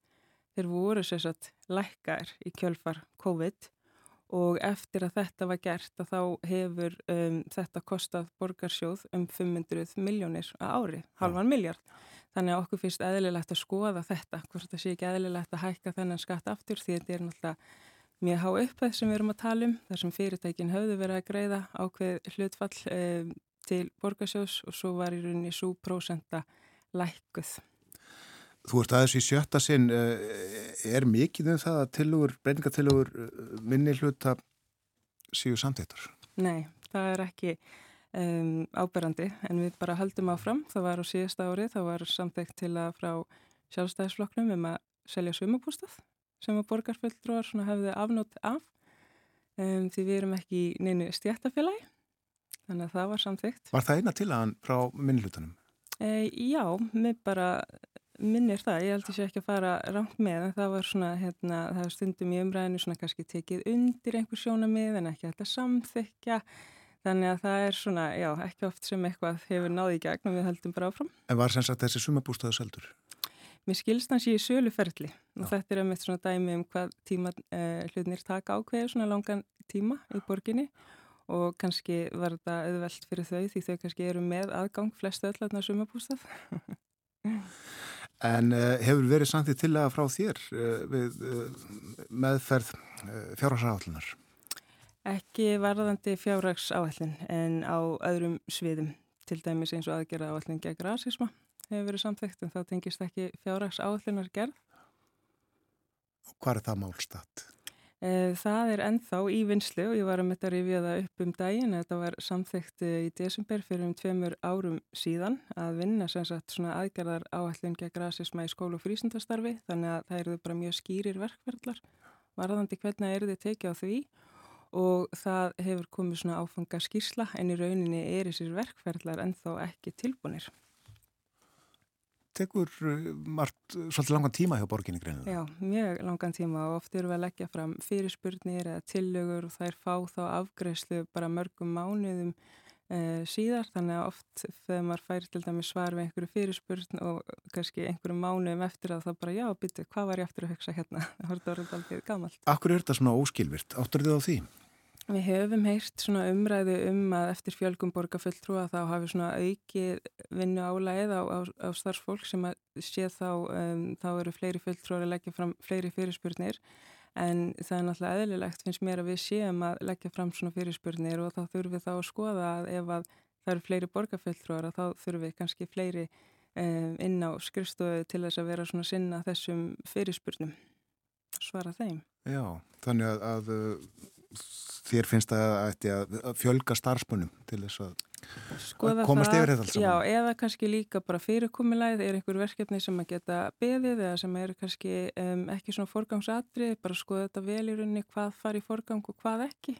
Þeir voru sérsagt lækkaðir í kjölfar COVID og eftir að þetta var gert að þá hefur um, þetta kostað borgarsjóð um 500 miljónir á ári, halvan miljard. Þannig að okkur finnst eðlilegt að skoða þetta, hvort það sé ekki eðlilegt að hækka þennan skatt aftur því þetta er náttúrulega mjög há upphæð sem við erum að tala um þar sem fyrirtækin höfðu verið að greiða ákveð hlutfall eh, til borgarsjós og svo var í rauninni svo prósenta lækkuð. Þú ert aðeins í sjötta sinn, er mikið um það að tilugur, breyningatillögur minni hluta síu samtættur? Nei, það er ekki um, áberandi en við bara haldum áfram. Það var á síðasta ári, það var samtækt til að frá sjálfstæðisflokknum um að selja sumabústað sem að borgarfjöldrúar hefði afnótt af um, því við erum ekki neinu stjættafélagi þannig að það var samþygt. Var það eina til aðan frá minnlutunum? E, já, mér bara minnir það, ég held að ég sé ekki að fara rangt með en það var svona, hérna, það stundum í umræðinu svona kannski tekið undir einhver sjónamið en ekki alltaf samþykja þannig að það er svona, já, ekki oft sem eitthvað hefur náði í gegn og við heldum bara áfram. En var sem sagt þessi sumabústaðu seldur? Mér skilst hans ég í söluferðli og þetta er að mitt svona dæmi um hvað tíma eh, hlutnir taka ákveður svona langan tíma í borginni. Og kannski var þetta auðvelt fyrir þau því þau kannski eru með aðgang flestu öll aðna sumabústað. En uh, hefur verið samtið til að frá þér uh, við uh, meðferð fjárhagsáallunar? Ekki varðandi fjárhagsáallin en á öðrum sviðum. Til dæmis eins og aðgerða áallin gegn rasisma hefur verið samþygt en það tengist ekki fjárrags áallunar gerð. Hvað er það málstatt? Eh, það er ennþá í vinslu og ég var að mynda að rifja það upp um daginn. Þetta var samþygt eh, í desember fyrir um tveimur árum síðan að vinna sem sagt svona aðgerðar áallun gegn rasisma í skólu og frísundastarfi þannig að það eru bara mjög skýrir verkverðlar. Varðandi hvernig er þið tekið á því og það hefur komið svona áfanga skýrsla en í rauninni er þessir verkverðlar ennþá ekki tilbúinir tekur eh, margt svolítið langan tíma hjá borginni greinilega. Já, mjög langan tíma og oft eru við að leggja fram fyrirspurnir eða tillögur og þær fá þá afgreifslu bara mörgum mánuðum e, síðar þannig að oft þegar maður færi til dæmi svar við einhverju fyrirspurn og kannski einhverju mánuðum eftir að það bara já, byttu, hvað var ég eftir að hugsa hérna? Það voruð aldrei gammalt. Akkur er þetta svona óskilvirt? Áttur þið á því? Við höfum heyrt svona umræðu um að eftir fjölgum borgarfulltrúa þá hafi svona auki vinnu álægið á, á, á starfsfólk sem að sé þá, um, þá eru fleiri fulltrúar að leggja fram fleiri fyrirspurnir en það er náttúrulega eðlilegt finnst mér að við séum að leggja fram svona fyrirspurnir og þá þurfum við þá að skoða að ef að það eru fleiri borgarfulltrúar þá þurfum við kannski fleiri um, inn á skrifstofu til þess að vera svona sinna þessum fyrirspurnum svara þeim. Já, þannig að, að þér finnst að, að fjölga starfsmunum til þess að Skoða komast það, yfir þetta alls saman. Já, eða kannski líka bara fyrirkomulæð, er einhver verkefni sem að geta beðið eða sem er kannski um, ekki svona forgangsatrið, bara skoða þetta vel í rauninni hvað fari í forgang og hvað ekki.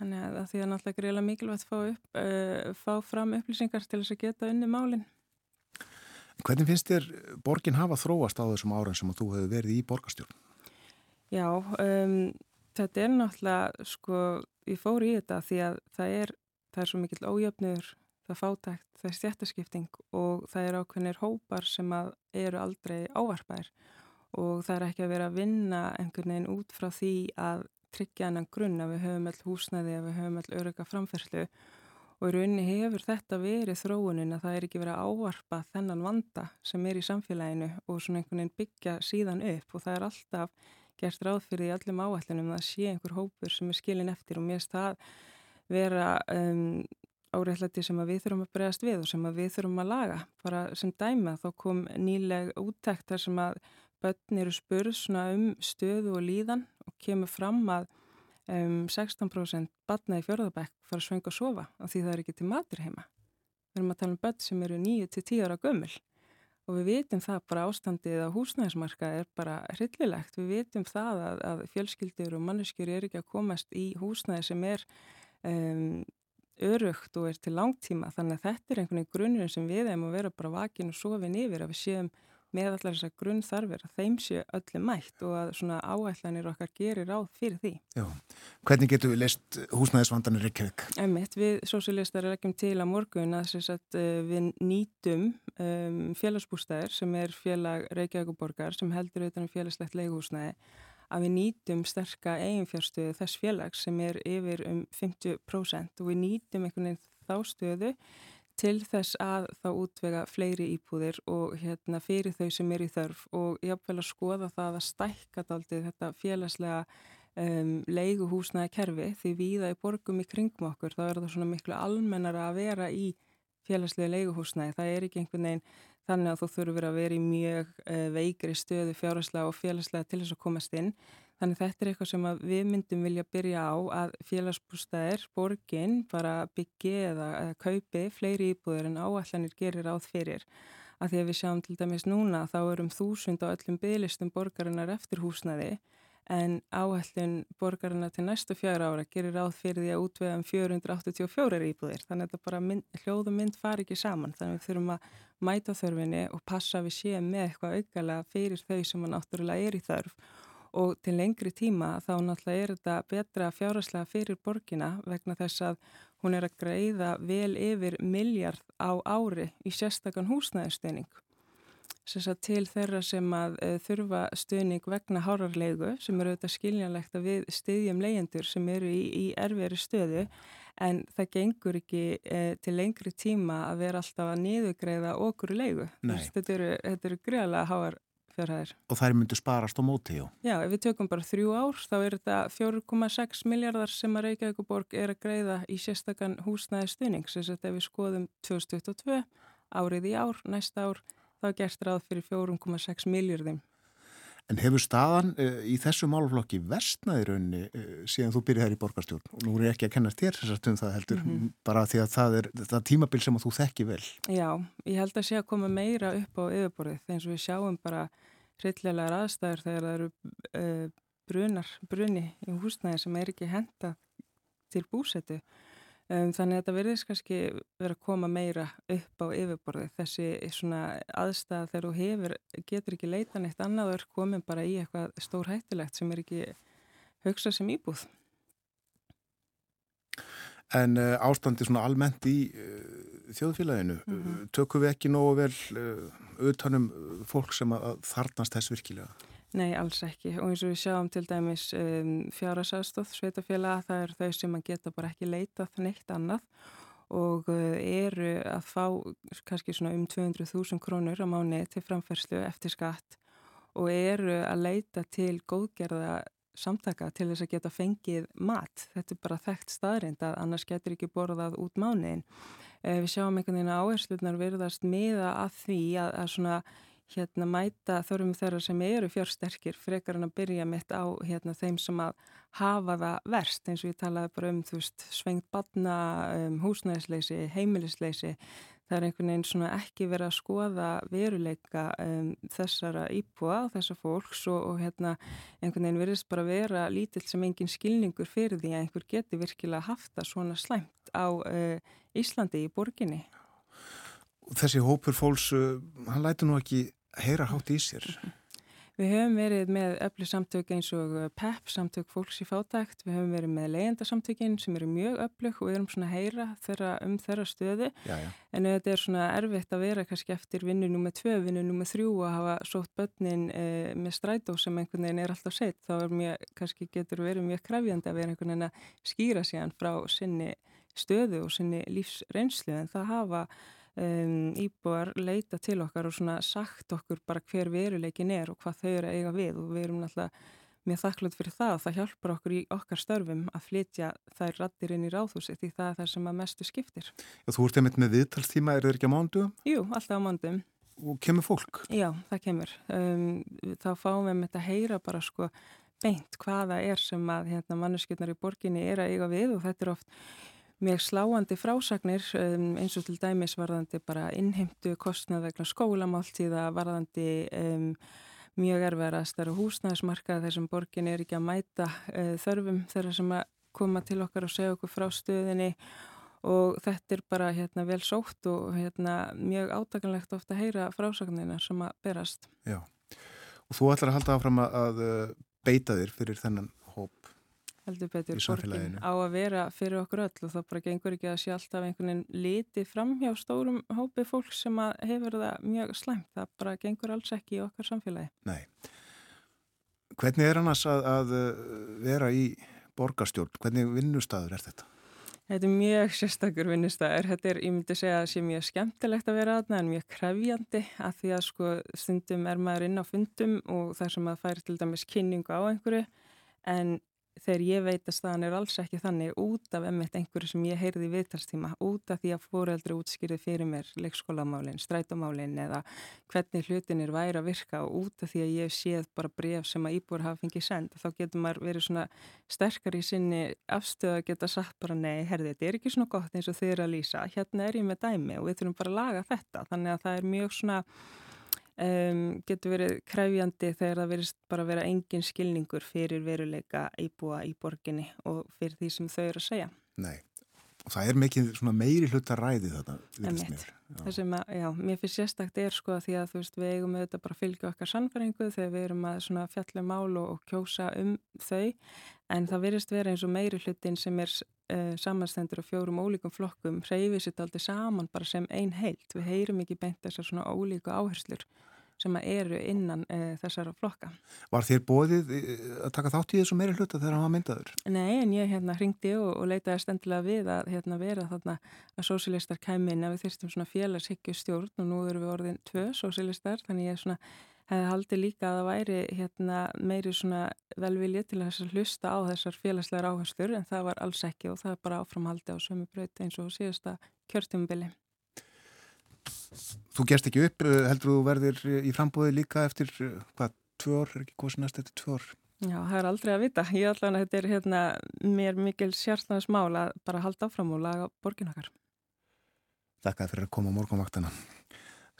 Þannig að því að náttúrulega greiðlega mikilvægt fá, upp, uh, fá fram upplýsingar til þess að geta unni málinn. Hvernig finnst þér borgin hafa þróast á þessum árum sem þú hefur verið í borgastjórn? Já, um, þetta er náttúrulega, sko, ég fór í þetta því að það er, það er svo mikill ójöfnur, það er fátækt, það er stjættaskipting og það er ákveðnir hópar sem eru aldrei ávarpær og það er ekki að vera að vinna einhvern veginn út frá því að tryggja annan grunn að við höfum all húsnæði, að við höfum all örygga framferðslu og í rauninni hefur þetta verið þróunin að það er ekki verið að ávarpa þennan vanda sem er í samfélaginu og svona einhvern veginn byggja síðan upp og það er alltaf gert ráð fyrir í allum áætlunum að sé einhver hópur sem er skilin eftir og mér það vera um, áreitlæti sem við þurfum að bregast við og sem við þurfum að laga. Bara sem dæma þá kom nýleg úttækt þar sem að börn eru spurð um stöðu og líðan og kemur fram að um, 16% barna í fjörðabæk fara að svönga og sofa af því það er ekki til matur heima. Við erum að tala um börn sem eru 9-10 ára gömul og við vitum það bara ástandið á húsnæðismarka er bara hryllilegt. Við vitum það að, að fjölskyldur og manneskjur er ekki að komast í húsnæði sem er um, örugt og er til langtíma þannig að þetta er einhvern veginn grunnurinn sem við hefum að vera bara vakin og sofin yfir að við séum með allar þessar grunnþarfir að þeim séu öllu mætt og að svona áætlanir okkar gerir ráð fyrir því. Já, hvernig getur við leist húsnæðisvandanir Reykjavík? Emitt, við sosialistar erum til að morgun að sagt, eh, við nýtum um, félagsbústæðir sem er félag Reykjavíkuborgar sem heldur auðvitað um félagslegt leiguhúsnæði að við nýtum sterka eiginfjárstöðu þess félags sem er yfir um 50% og við nýtum einhvern veginn þá stöðu til þess að þá útvega fleiri íbúðir og hérna fyrir þau sem er í þörf og vel að skoða það að stækka daldið þetta félagslega um, leiguhúsnaði kerfi því viða í borgum í kringum okkur þá er það svona miklu almennara að vera í félagslega leiguhúsnaði. Það er ekki einhvern veginn þannig að þú þurfur að vera í mjög uh, veikri stöðu fjárhagslega og félagslega til þess að komast inn. Þannig þetta er eitthvað sem við myndum vilja byrja á að félagsbústæðir, borgin, bara byggi eða, eða kaupi fleiri íbúður en áallanir gerir áð fyrir. Að því að við sjáum til dæmis núna þá erum þúsund á öllum bygglistum borgarinnar eftir húsnaði en áhællin borgarna til næstu fjara ára gerir ráð fyrir því að útvega um 484 íbúðir. Þannig að þetta bara mynd, hljóðu mynd fari ekki saman. Þannig við þurfum að mæta þörfinni og passa við séum með eitthvað aukalega fyrir þau sem náttúrulega er í þörf og til lengri tíma þá náttúrulega er þetta betra fjáraslega fyrir borgina vegna þess að hún er að greiða vel yfir miljard á ári í sérstakann húsnæðistöning til þeirra sem að uh, þurfa stuðning vegna hárarlegu sem eru auðvitað skiljanlegt að við styðjum leyendur sem eru í, í erfiðri stöðu en það gengur ekki uh, til lengri tíma að vera alltaf að niðugreiða okkur legu. Þetta eru, eru greiðlega háar fjárhæðir. Og þær myndu sparast á móti, já? Já, ef við tökum bara þrjú ár þá er þetta 4,6 miljardar sem að Reykjavíkuborg er að greiða í sérstakann húsnæði stuðning. Þess að ef við skoðum 2022, árið í ár, næsta ár þá gerst ráð fyrir 4,6 miljardum. En hefur staðan uh, í þessu málflokki vestnaði raunni uh, síðan þú byrjaði í borgarstjórn og nú er ég ekki að kenna þér þessart um það heldur mm -hmm. bara því að það er, það tímabil sem þú þekki vel. Já, ég held að sé að koma meira upp á yfirborðið þegar við sjáum bara hryllilegar aðstæður þegar það eru uh, brunar, bruni í húsnæði sem er ekki henda til búsetu Um, þannig að þetta verðist kannski verið að koma meira upp á yfirborði þessi svona aðstæða þegar þú hefur, getur ekki leita neitt annað og er komin bara í eitthvað stór hættilegt sem er ekki hugsað sem íbúð. En uh, ástandi svona almennt í uh, þjóðfélaginu, mm -hmm. tökum við ekki nógu vel auðvitaðnum uh, fólk sem að þarnast þess virkilega? Nei, alls ekki og eins og við sjáum til dæmis um, fjárasastóð sveitafélag það er þau sem að geta bara ekki leitað neitt annað og uh, eru að fá kannski svona um 200.000 krónur á mánu til framferðslu eftir skatt og eru að leita til góðgerða samtaka til þess að geta fengið mat. Þetta er bara þekkt staðrind að annars getur ekki borðað út mánuðin. Uh, við sjáum einhvern veginn að áhersluðnar verðast miða að því að, að svona hérna mæta þörfum þeirra sem eru fjársterkir frekar en að byrja mitt á hérna þeim sem að hafa það verst. Eins og ég talaði bara um veist svengt badna, um, húsnæðisleysi, heimilisleysi það er einhvern veginn svona ekki verið að skoða veruleika um, þessara íbúa og þessar fólks og, og hérna einhvern veginn verðist bara vera lítill sem engin skilningur fyrir því að einhver geti virkilega haft það svona slæmt á uh, Íslandi í borginni. Þessi hópur fólks, uh, hann læti nú ekki heyra hátt í sér. Við höfum verið með öllu samtök eins og PEP, samtök fólks í fátækt, við höfum verið með leyendasamtökin sem eru mjög öllug og við erum svona að heyra þeirra, um þeirra stöðu. Já, já. en þetta er svona erfitt að vera kannski eftir vinnu nummið tvö, vinnu nummið þrjú að hafa sótt börnin eh, með strætó sem einhvern veginn er alltaf sett, þá er mjög, kannski getur verið mjög krefjandi að vera einhvern veginn að skýra síðan frá sinni stöðu og sinni lífsreynslu. En það hafa um, íbúar leita til okkar og svona sagt okkur bara hver veruleikin er og hvað þau eru að eiga við og við erum náttúrulega mjög þakklátt fyrir það og það hjálpar okkur í okkar störfum að flytja þær rattir inn í ráðhúsi því það er það sem að mestu skiptir. Já, þú ert einmitt með viðtalstíma, er það ekki á mándu? Jú, alltaf á mándum. Og kemur fólk? Já, það kemur. Um, þá fáum við með þetta að heyra bara sko beint hvaða er sem að hérna, manneskjötnar í borginni er að eiga við og þetta er oft mjög sláandi frásagnir um, eins og til dæmis varðandi bara innheimtu kostnað vegna skólamáltíða, varðandi um, mjög erfiðarastar og húsnæðismarkað þar sem borgin er ekki að mæta uh, þörfum þeirra sem að koma til okkar og segja okkur frá stöðinni og þetta er bara hérna, vel sótt og hérna, mjög átakanlegt ofta að heyra frásagnina sem að berast. Já, og þú ætlar að halda áfram að beita þér fyrir þennan heldur betur borgin á að vera fyrir okkur öll og það bara gengur ekki að sé alltaf einhvern veginn liti fram hjá stórum hópi fólk sem hefur það mjög slæmt, það bara gengur alls ekki í okkar samfélagi. Nei. Hvernig er annars að, að vera í borgarstjórn? Hvernig vinnustæður er þetta? Þetta er mjög sérstakur vinnustæður, þetta er, ég myndi segja að sé mjög skemmtilegt að vera aðna en mjög krefjandi að því að sko stundum er maður inn á fundum og þar sem maður færi til dæmis kynningu á einhverju en þegar ég veit að staðan er alls ekki þannig út af emmett einhverju sem ég heyrði í viðtalstíma, út af því að fóreldri útskýrið fyrir mér leikskólamálinn, strætómálinn eða hvernig hlutinir væri að virka og út af því að ég séð bara bref sem að íbúr hafa fengið send, þá getur maður verið svona sterkar í sinni afstöðu að geta sagt bara nei, herði, þetta er ekki svona gott eins og eru að lýsa, hérna er ég með dæmi og við þurfum bara að laga þetta, þannig að það er mjög svona Um, getur verið kræfjandi þegar það verist bara að vera engin skilningur fyrir veruleika íbúa í borginni og fyrir því sem þau eru að segja. Nei, og það er mikið meiri hluta ræði þetta. Það sem að, já, mér finnst sérstakt er sko að því að þú veist við eigum auðvitað bara að fylgja okkar sannfæringu þegar við erum að svona fjallum mál og, og kjósa um þau en það verist vera eins og meiri hlutin sem er uh, samanstendur á fjórum ólíkum flokkum hreyfið sitt aldrei saman bara sem ein heilt. Við heyrum ekki beint þessar svona ólíku áherslur sem eru innan uh, þessara flokka. Var þér bóðið að taka þátt í þessu meiri hluta þegar hann var myndaður? Nei, en ég hérna hringdi og, og leitaði stendilega við að hérna, vera þarna að sósilistar kæmin að við þyrstum svona félagshyggju og nú eru við orðin tvö sósilistar þannig ég svona hefði haldið líka að það væri hérna, meiri velvilið til að hlusta á þessar félagslegar áherslur en það var alls ekki og það er bara áframhaldi á sömu bröyti eins og síðasta kjörtjumbili. Þú gerst ekki upp, eh, heldur þú verðir í frambóði líka eftir eh, hvað, tvö ár, er ekki hvað sem næst eftir tvö ár? Já, það er aldrei að vita. Ég allan að þetta er hérna mér mikil sérstæðans mál að bara halda áfram og laga borginakar. Þakka fyrir að koma á morgunvaktana.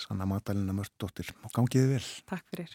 Sanna Magdalena Mörsdóttir og gangiði vel. Takk fyrir.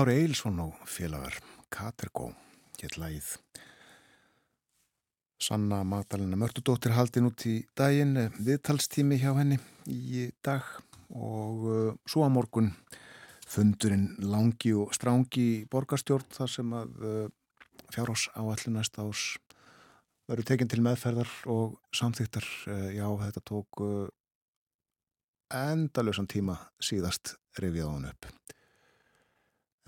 Kári Eilsson og félagar Katergó. Gett lagið. Sanna Magdalena Mörtudóttir haldin út í daginn viðtalstími hjá henni í dag. Og uh, svo að morgun fundurinn langi og strángi borgarstjórn þar sem að fjárhás áallir næsta ás verður tekinn til meðferðar og samþýttar uh, já þetta tók endalösan tíma síðast rifið á hann upp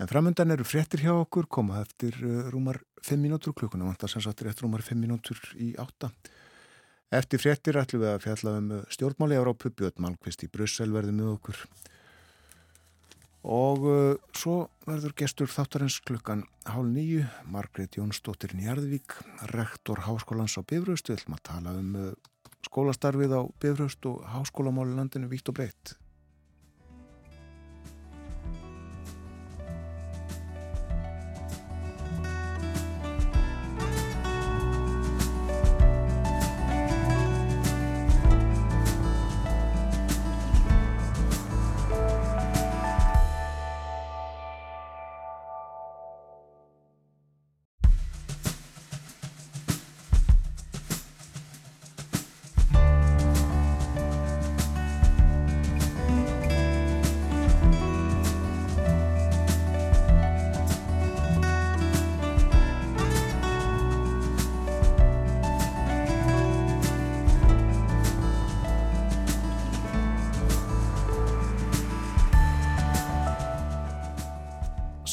En framöndan eru fréttir hjá okkur, koma eftir uh, rúmar 5 mínútur klukkuna, vantar sem sagt rétt rúmar 5 mínútur í 8. Eftir fréttir ætlum við að fjalla um uh, stjórnmáli Európu, Björn Malmqvist í Brussel verði með okkur. Og uh, svo verður gestur þáttarins klukkan hálf nýju, Margrét Jónsdóttir Njarðvík, rektor Háskólans á Bifröst, við ætlum að tala um skólastarfið á Bifröst og háskólamáli landinu vítt og breytt.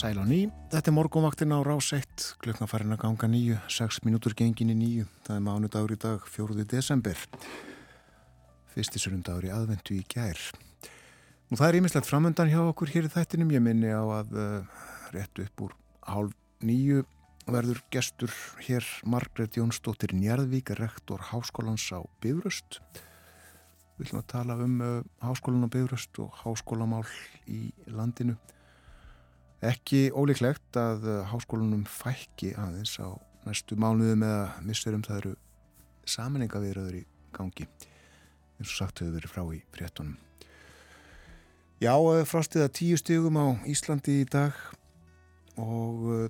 Sæl á ný, þetta er morgunvaktin á rás 1, klukkan farin að ganga nýju, 6 mínútur gengin í nýju, það er mánudagur í dag, 4. desember, fyrsti surundagur í aðvendu í gær. Nú það er ímislegt framöndan hjá okkur hér í þættinum, ég minni á að uh, rétt upp úr hálf nýju verður gestur hér Margret Jónsdóttir Njarðvík, rektor Háskólans á Bifröst. Við ætlum að tala um uh, Háskólan á Bifröst og háskólamál í landinu. Ekki ólíklegt að uh, háskólanum fækki aðeins á næstu mánuðum eða misserum það eru saminningaviröður í gangi eins og sagt hefur verið frá í fréttunum. Já, uh, frostið að tíu stigum á Íslandi í dag og uh,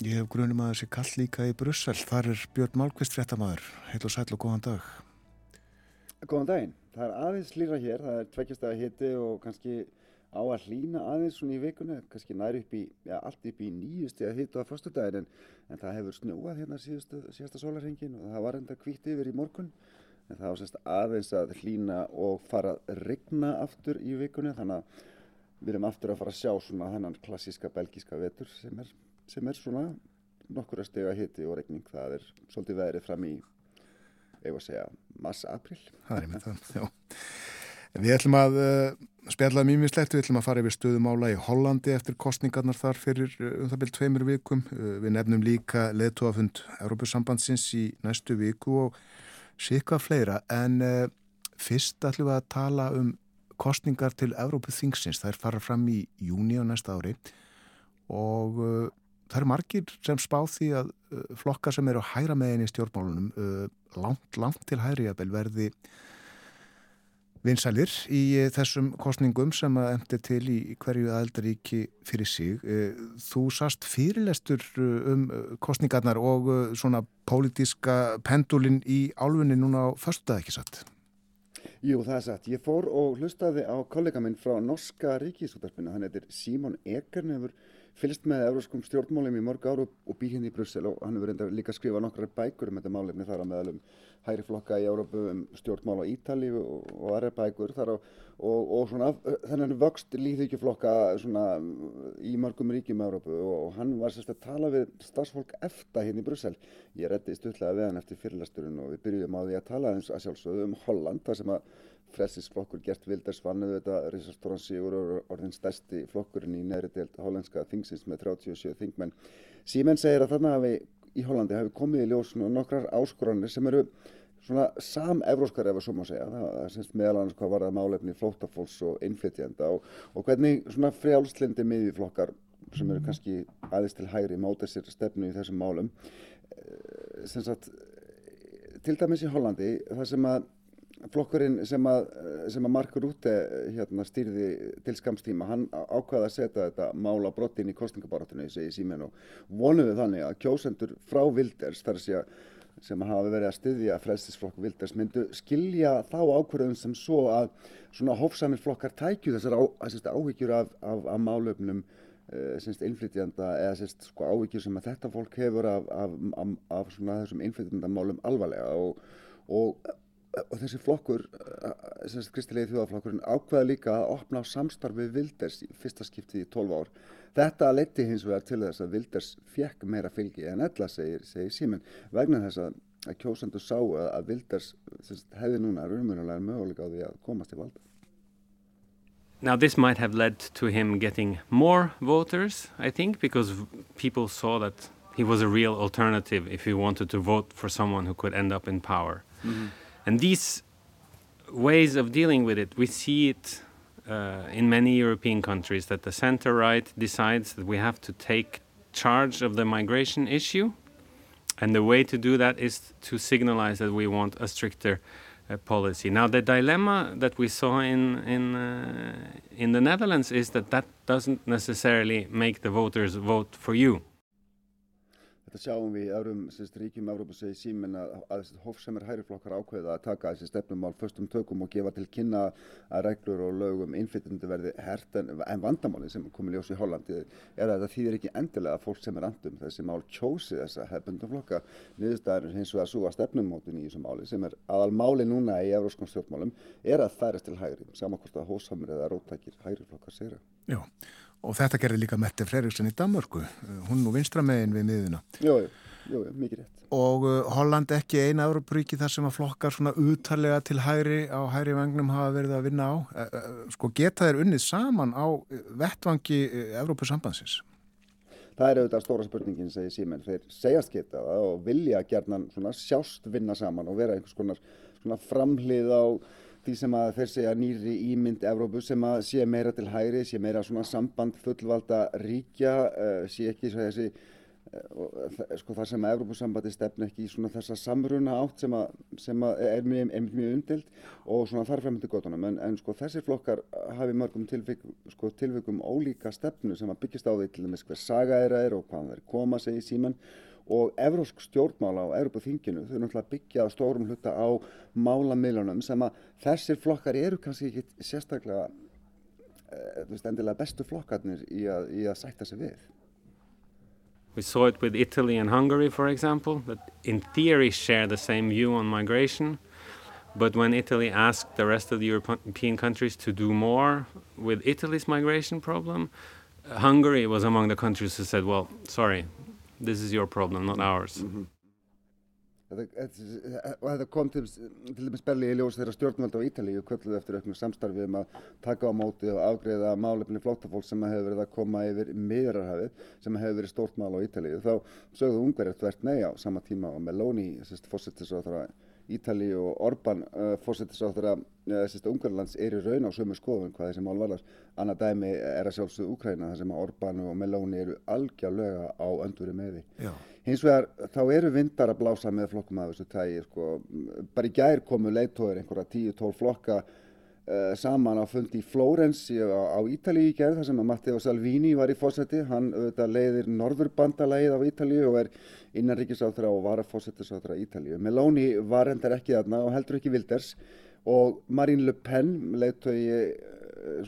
ég hef grunum að þessi kall líka í Brussel. Þar er Björn Málkvist fréttamaður. Heil og sæl og góðan dag. Góðan daginn. Það er aðeins lýra hér, það er tveggjastæða hiti og kannski á að hlýna aðeins svona í vikunni, kannski næri upp í, já, allt upp í nýjusti að hita á fyrstudaginn en, en það hefur snjóað hérna síðustu, síðasta sólarhengin og það var enda kvítt yfir í morgun en það semst aðeins að hlýna og fara að regna aftur í vikunni þannig að við erum aftur að fara að sjá svona þennan klassíska belgíska vetur sem er, sem er svona nokkur að stega hiti og regning, það er svolítið veðrið fram í, ef að segja, massa-april. Það er með það, já. Við ætlum að uh, spjalla mýmislegt, við ætlum að fara yfir stöðumála í Hollandi eftir kostningarnar þar fyrir uh, um það byrjum tveimur vikum. Uh, við nefnum líka leðtóafund Európusambandsins í næstu viku og síka fleira en fyrst ætlum við að tala um kostningar til Európuþingsins. Það er farað fram í júni á næsta ári og það eru margir sem spá því að flokkar sem eru hæra meðin í stjórnmálunum langt, langt til hæri að verði vinsælir í eh, þessum kostningum sem að emti til í hverju aðeldaríki fyrir sig. Eh, þú sast fyrirlestur eh, um kostningarnar og svona pólitíska pendulin í álfunni núna á förstuða ekki satt? Jú, það er satt. Ég fór og hlustaði á kollega minn frá Norska ríkisútarpinu. Hann heitir Símon Ekern, hefur fylgst með euróskum stjórnmálum í mörg áru og býr hérna í Brussel og hann hefur reynda líka skrifað nokkrar bækur um þetta málefni þar á meðalum hægri flokka í Európu um stjórnmál á Ítali og, og aðra bækur þar á og, og svona þennan vöxt líðhyggjuflokka svona í mörgum ríkjum í Európu og, og hann var sérst að tala við starfsfólk eftir hérna í Brussel. Ég reddi stutlega við hann eftir fyrirlasturinn og við byrjuðum á því að tala eins að sjálfsögðu um Holland þar sem að frelsisflokkur gert Wilders vannu þetta risastóran sigur og orðin stærsti flokkurinn í neðri deild hollandska þingsins með 37 þingmenn. Símen segir að þarna hafi í Hollandi hafi komið í ljós nokkrar áskoranir sem eru svona sam-evróskar ef að svo má segja. Það er semst meðal annars hvað var það málefni flóttafólks og innflytjenda og, og hvernig svona frjálslindi miðjuflokkar sem eru kannski aðeins til hægri móta sér stefnu í þessum málum. Sem sagt, til dæmis í Hollandi það sem að flokkurinn sem að, sem að Mark Rutte hérna, stýrði til skamstíma, hann ákvaði að setja þetta mál á brottin í kostningabarátunni, segi símen og vonuðu þannig að kjósendur frá Wilders, þar sem hafa verið að styðja frelsisflokk Wilders myndu skilja þá ákvörðum sem svo að svona hófsamir flokkar tækju þessar á, áhyggjur af, af, af málöfnum uh, innflytjanda eða sko, áhyggjur sem að þetta fólk hefur af, af, þessum innflytjandamálum alvarlega og, og og þessi flokkur, þessi kristilegi þjóðaflokkurinn ákveða líka að opna á samstarfið Wilders í fyrsta skiptið í 12 ár. Þetta leti hins vegar til þess að Wilders fekk meira fylgi en ella segir, segir Sýmen vegna þess að, að kjósandu sá að, að Wilders hefði núna raunverulega möguleika á því að komast til valda. Now, this might have led to him getting more voters, I think, because people saw that he was a real alternative if he wanted to vote for someone who could end up in power. Mm -hmm. And these ways of dealing with it, we see it uh, in many European countries that the center right decides that we have to take charge of the migration issue. And the way to do that is to signalize that we want a stricter uh, policy. Now, the dilemma that we saw in in uh, in the Netherlands is that that doesn't necessarily make the voters vote for you. Þetta sjáum við í öðrum sérst, ríkjum Európa segi símin að, að hófsemir hæriflokkar ákveða að taka þessi stefnumál förstum tökum og gefa til kynna að reglur og lögum innflytjandi verði hert en, en vandamáli sem kom í ljós í Hollandi er að það þýðir ekki endilega að fólk sem er andum þessi mál kjósi þessa hefbundum flokka niðurstaðar hins vegar að stefnumótin í þessu máli sem er aðal máli núna í európskum stjórnmálum er að færast til hægri samakvort að hófsamir eða sér. Já og þetta gerði líka Mette Freyriksson í Danmörku. Hún nú vinstramegin við miðuna Jú, jú, mikið rétt. Og uh, Holland ekki eina Európaríki þar sem að flokkar svona uttalega til hægri á hægri vagnum hafa verið að vinna á. E, e, sko geta þeir unnið saman á vettvangi Európusambansins Það er auðvitað stóra spurningin segir Sýmen, þeir segjast geta það og vilja gerðan sjást vinna saman og vera einhvers konar framhlið á því sem að þeir segja nýri ímynd Evrópu sem að sé meira til hægri, sé meira svona samband fullvalda ríkja, uh, sé ekki þessi, uh, sko það sem að Evrópusambandi stefn ekki í svona þessa samruna átt sem að, sem að er mjög, mjög umdild og svona þarf fremdi gotunum en, en sko þessir flokkar hafi mörgum tilvík, sko, tilvíkum ólíka stefnu sem að byggjast á því til dæmis hver saga þeirra er og hvaðan þeir koma segi síman og evrósk stjórnmála á Evrópaþinginu þau náttúrulega byggja á stórum hluta á málamilunum sem að þessir flokkar eru kannski ekki sérstaklega uh, endilega bestu flokkarnir í að, í að sætta sig við. We saw it with Italy and Hungary for example that in theory share the same view on migration but when Italy asked the rest of the European countries to do more with Italy's migration problem Hungary was among the countries who said well sorry this is your problem, not ours. Mm -hmm. Þetta kom til, til dæmis belli í ljós þeirra stjórnvölda á Ítalíu kvölduð eftir auknum samstarfið um að taka á móti og afgreða málefni flóttafólk sem hefur verið að koma yfir miðrarhafið sem hefur verið stórt mál á Ítalíu. Þá sögðu ungverðið tvert nei á sama tíma og Meloni, fórsettis á þarra Ítali og Orbán uh, fórsettisáþara uh, Ungarlands er í raun á sömu skoðun hvað þessi mál varðar. Annað dæmi er að sjálfsögðu Úkræna þar sem að Orbán og Meloni eru algjörlega á önduri meði. Já. Hins vegar þá eru vindar að blása með flokkum af þessu tægi. Sko. Bara í gær komu leittóður einhverja 10-12 flokka saman á fundi í Flórens á, á Ítalíu í gerð þar sem að Matteo Salvini var í fórsetti. Hann auðvitað leiðir Norðurbandalægið á Ítalíu og er innanríkisáþra og varafósettisáþra Ítalíu. Meloni var endar ekki þarna og heldur ekki Wilders og Marine Le Pen, leittói eh,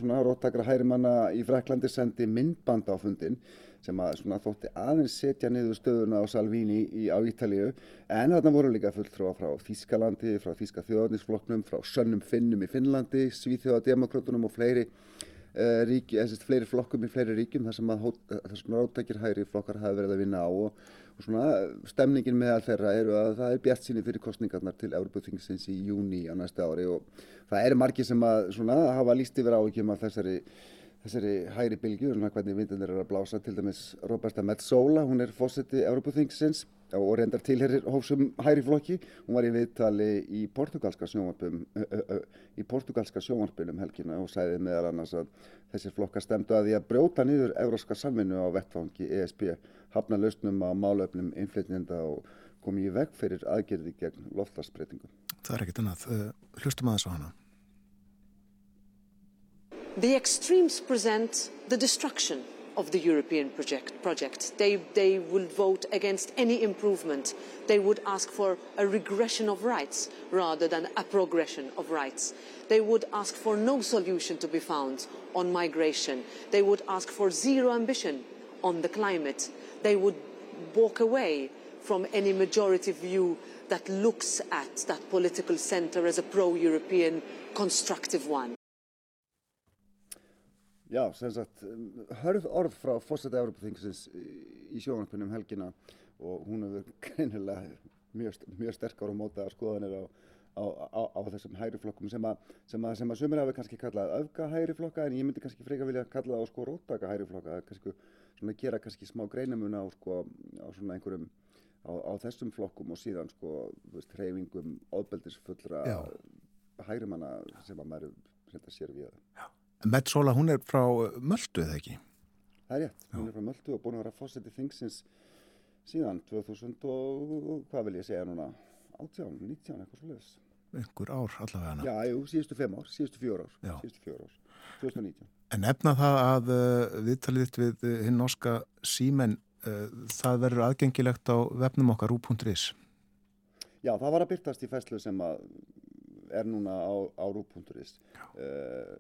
svona róttakra hærimanna í Fraklandi sendi myndband á fundin sem að svona þótti aðeins setja niður stöðuna á Salvini í, á Ítalíu. En þarna voru líka fulltrúa frá Þískalandi, frá Þíska þjóðarnisfloknum, frá Sönnum Finnum í Finnlandi, Svíþjóðademokrátunum og fleiri uh, ríki, eða fleiri flokkum í fleiri ríkjum þar sem að róttakir hæri flokkar hafi verið að vinna á. Og og svona stemningin meðal þeirra eru að það er bjart síni fyrir kostningarnar til Európa-þingsins í júni á næsta ári. Og það eru margi sem að svona hafa líst yfir áhyggjum af þessari, þessari hægri bylgu og hvernig vindunir eru að blása til dæmis Roberta Metsola, hún er fósetti Európa-þingsins og reyndar tilherir hófsum hægri flokki, hún var í viðtali í portugalska sjónvarpum í portugalska sjónvarpunum helgina og sæði meðal annars að þessir flokkar stemdu að því að brjóta niður euróska samvinnu á vettfangi ESB hafna lausnum á málöfnum innflytjenda og komið í veg fyrir aðgerði gegn loftlagsbreytingum. Það er ekkit annað. Hlustum aðeins á hana. The extremes present the destruction of the European project. project. They, they will vote against any improvement. They would ask for a regression of rights rather than a progression of rights. They would ask for no solution to be found on migration. They would ask for zero ambition on the climate. They would walk away from any majority view that looks at that political centre as a pro-European constructive one. Já, sem sagt, hörð orð frá fórseta Európa-þingsins í sjónarpunum helgina og hún hefur greinilega mjög, mjög sterkar og mótaðar skoðanir á, á, á, á þessum hægri flokkum sem að, sem að, sem að sumir hafi kannski kallað öfga hægri flokka en ég myndi kannski freka vilja kalla það á sko róttaka hægri flokka, kannski svona gera kannski smá greinamuna á sko á svona einhverjum á þessum flokkum og síðan sko, hreyfingum óbeldisfullra hægri manna sem að maður sér við. Já. Metzola, hún er frá Möldu, eða ekki? Það er rétt, hún er frá Möldu og búin að vera fósetti þingsins síðan 2000 og hvað vil ég segja núna, 18, 19, eitthvað svolítið. Einhver ár allavega hana. Já, jú, síðustu fem ár, síðustu fjór ár, Já. síðustu fjór ár, 2019. En efna það að uh, viðtaliðt við uh, hinn norska símen, uh, það verður aðgengilegt á vefnum okkar úr.is? Já, það var að byrtast í fæslu sem að er núna á, á rú.is uh, eh,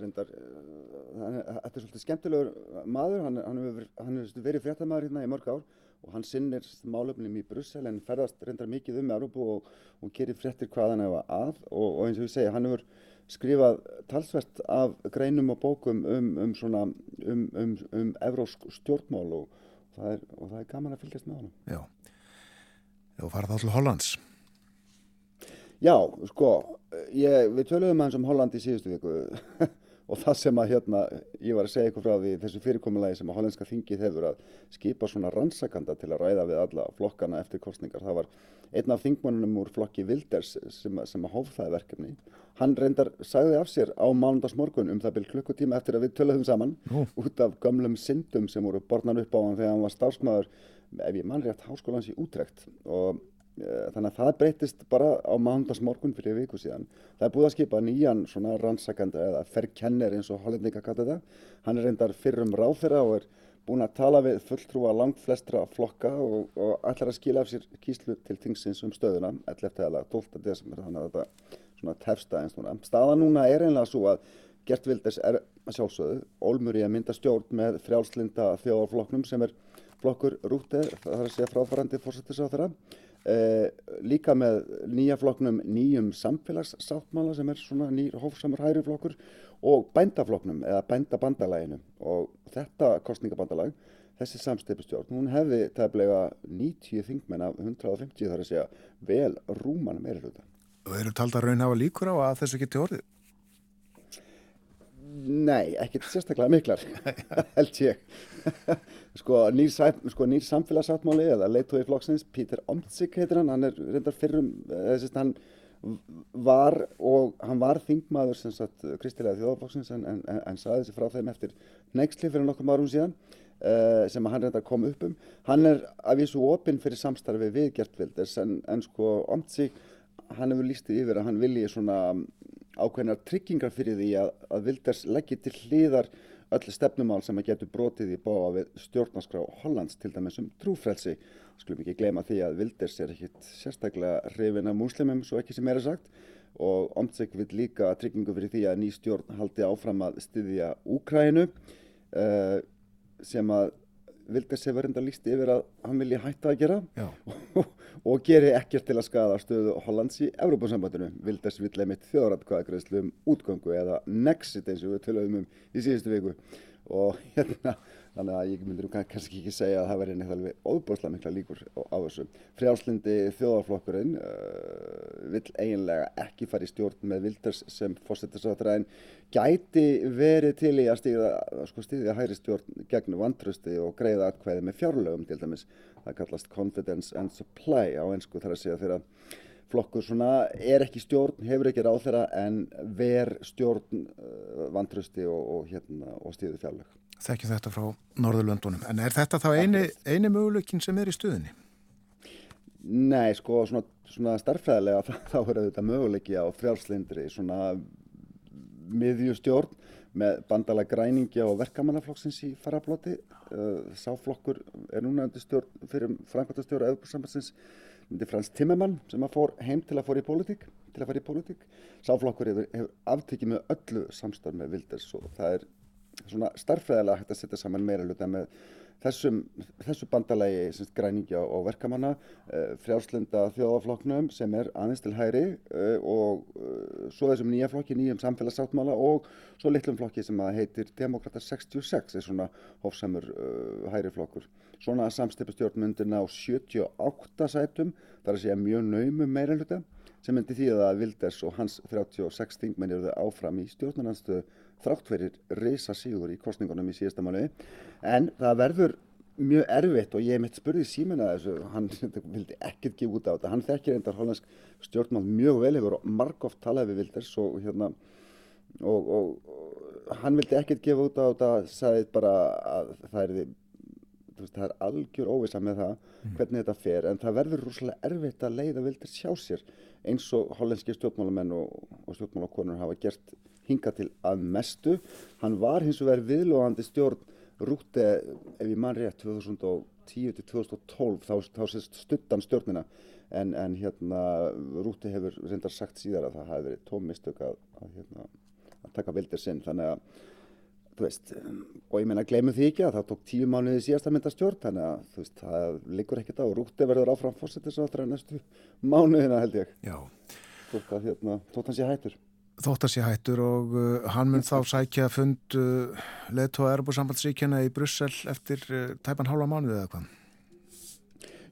reyndar uh, þetta er svolítið skemmtilegur maður, hann, hann hefur verið fréttamaður hérna í mörg ár og hann sinnir málöfnum í Brussel en ferðast reyndar mikið um Európu og, og gerir fréttir hvað hann hefa að. Og, og eins og ég segja, hann hefur skrifað talsvert af greinum og bókum um, um svona um, um, um evrósk stjórnmál og það, er, og það er gaman að fylgjast með hann Já, og fara þá til Hollands Já, sko, ég, við töluðum aðeins um Holland í síðustu viku og það sem að hérna, ég var að segja eitthvað frá því þessu fyrirkomulagi sem að hollandska þingið hefur að skipa svona rannsakanda til að ræða við alla flokkana eftir kostningar. Það var einn af þingmannunum úr flokki Wilders sem, sem að hóf það verkefni. Hann reyndar sagði af sér á mánundagsmorgun um það byrj klukkutíma eftir að við töluðum saman Nú. út af gamlum syndum sem voru borðnan upp á hann þegar hann var starfsmæður ef ég mannrétt háskólans Eh, þannig að það breytist bara á mándagsmorgun fyrir viku síðan. Það er búið að skipa nýjan svona rannsakanda eða ferkenner eins og hollendinga kalla þetta. Hann er reyndar fyrrum ráþeira og er búin að tala við fulltrúa langt flestra flokka og, og ætlar að skila af sér kíslu til tingsins um stöðuna 11. eða 12. desember þannig að þetta svona tefsta eins núna. Staða núna er einlega svo að Gert Wilders er sjálfsögðu ólmur í að mynda stjórn með frjálslinda þjóðarflokknum sem er flokkur rútið, það er að segja fráfærandi fórsettisáð þeirra Eh, líka með nýja flokknum nýjum samfélagssáttmála sem er svona nýr hófsamur hæri flokkur og bændaflokknum eða bændabandalaginu og þetta kostningabandalag, þessi samstipustjórn, hún hefði tefnilega 90 þingmenn af 150 þar að segja vel rúman meira hluta. Og eru taldar raun hafa líkur á að þessu geti orðið? Nei, ekkert sérstaklega miklar, held ég. sko, nýr, sko, nýr samfélagsáttmáli eða leittói flokksins, Pítur Omtsik heitir hann, hann er reyndar fyrrum, þess að hann var og hann var þingmaður sem sagt kristilega þjóðaflokksins en, en, en, en saði þessi frá þeim eftir neiksli fyrir nokkrum árum síðan uh, sem hann reyndar kom upp um. Hann er að vísu opinn fyrir samstarfi við Gert Wilders en sko Omtsik, hann hefur lístið yfir að hann vilji svona ákveðnar tryggingar fyrir því að, að Wilders leggir til hlýðar öll stefnumál sem að getur brotið í bóa við stjórnarskrá Hollands til dæmis um trúfrelsi. Skulum ekki glema því að Wilders er ekkit sérstaklega hrifin af múslimum svo ekki sem er að sagt og Omtsik vil líka tryggingu fyrir því að ný stjórn haldi áfram að styðja Úkrænu uh, sem að Wilders hefur enda lísti yfir að hann vilji hætta að gera og, og geri ekkert til að skada stöðu Hollands í Európa-sambandinu. Wilders vill einmitt þjóðratkvæðagreðslu um útgöngu eða Nexit eins og við töluðum um í síðustu viku og hérna þannig að ég myndir kannski ekki segja að það verði neitt alveg óbúrslega mikla líkur á þessu. Frjálslindi þjóðarflokkurinn uh, vill eiginlega ekki fara í stjórn með Wilders sem fórsettisáttur en gæti verið til í að stíða, sko stíðja hægri stjórn gegn vantrösti og greiða atkvæði með fjárlögum til dæmis. Það kallast confidence and supply á einsku þar að segja þegar flokkur svona er ekki stjórn, hefur ekki ráð þeirra en ver stjórn uh, vantrösti og, og, hérna, og stíðu fjárlög þekkjum þetta frá Norðurlöndunum. En er þetta þá eini, eini möguleikin sem er í stuðinni? Nei, sko, svona, svona starffræðilega þá, er þetta möguleiki á frjálslindri svona miðjustjórn með bandalega græningja og verkamannaflokksins í farablóti. Uh, sáflokkur er núna undir stjórn fyrir framkvæmtastjóra auðvitað undir Frans Timmermann sem að fór heim til að fór í pólitík til að fara í pólitík. Sáflokkur hefur, hefur aftekið með öllu samstarf með Wilders og það er svona starffræðilega hægt að setja saman meira hluta með þessum, þessu bandalagi græningja og verkamanna uh, frjálslenda þjóðaflokknum sem er aðeins til hæri uh, og uh, svo þessum nýja flokki, nýjum samfélagsáttmála og svo litlum flokki sem að heitir Demokrata 66 er svona hófsamur hæri flokkur. Svona samstipastjórn myndir ná 78 sætum, það er að segja mjög naumum meira hluta sem myndi því að Wilders og hans 36 þingmenn eru áfram í stjórnarnanstöðu þrátt fyrir reysa síður í kostningunum í síðasta mánu en það verður mjög erfitt og ég mitt spurði símin að þessu, hann vildi ekkert gefa út á þetta, hann þekkir endar hollandsk stjórnmál mjög vel yfir og margóft talaði við Wilders og hérna og, og, og hann vildi ekkert gefa út á þetta, sagði bara að það er því það er algjör óvisa með það mm. hvernig þetta fer en það verður rúslega erfitt að leiða vildir sjá sér eins og hollenski stjórnmálamenn og, og stjórnmálakonur hafa gert hinga til að mestu. Hann var hins vegar viðlóðandi stjórn rúti ef ég man rétt 2010 til 2012 þá, þá stuttan stjórnina en, en hérna rúti hefur reyndar sagt síðar að það hafi verið tómistök að, að, hérna, að taka vildir sinn þannig að veist, og ég meina glemum því ekki að það tók tíu mánuði síðast að mynda stjórn þannig að veist, það liggur ekkert á. Og rúti verður áfram fórsettisátra næstu mánuðina held ég. Þótt að hérna, þótt hann sé hættur. Þótt að sé hættur og uh, hann mun þá sækja fund uh, leðtóa Erbusambandsríkjana í Brussel eftir uh, tæpan hálfa mánuði eða hvað?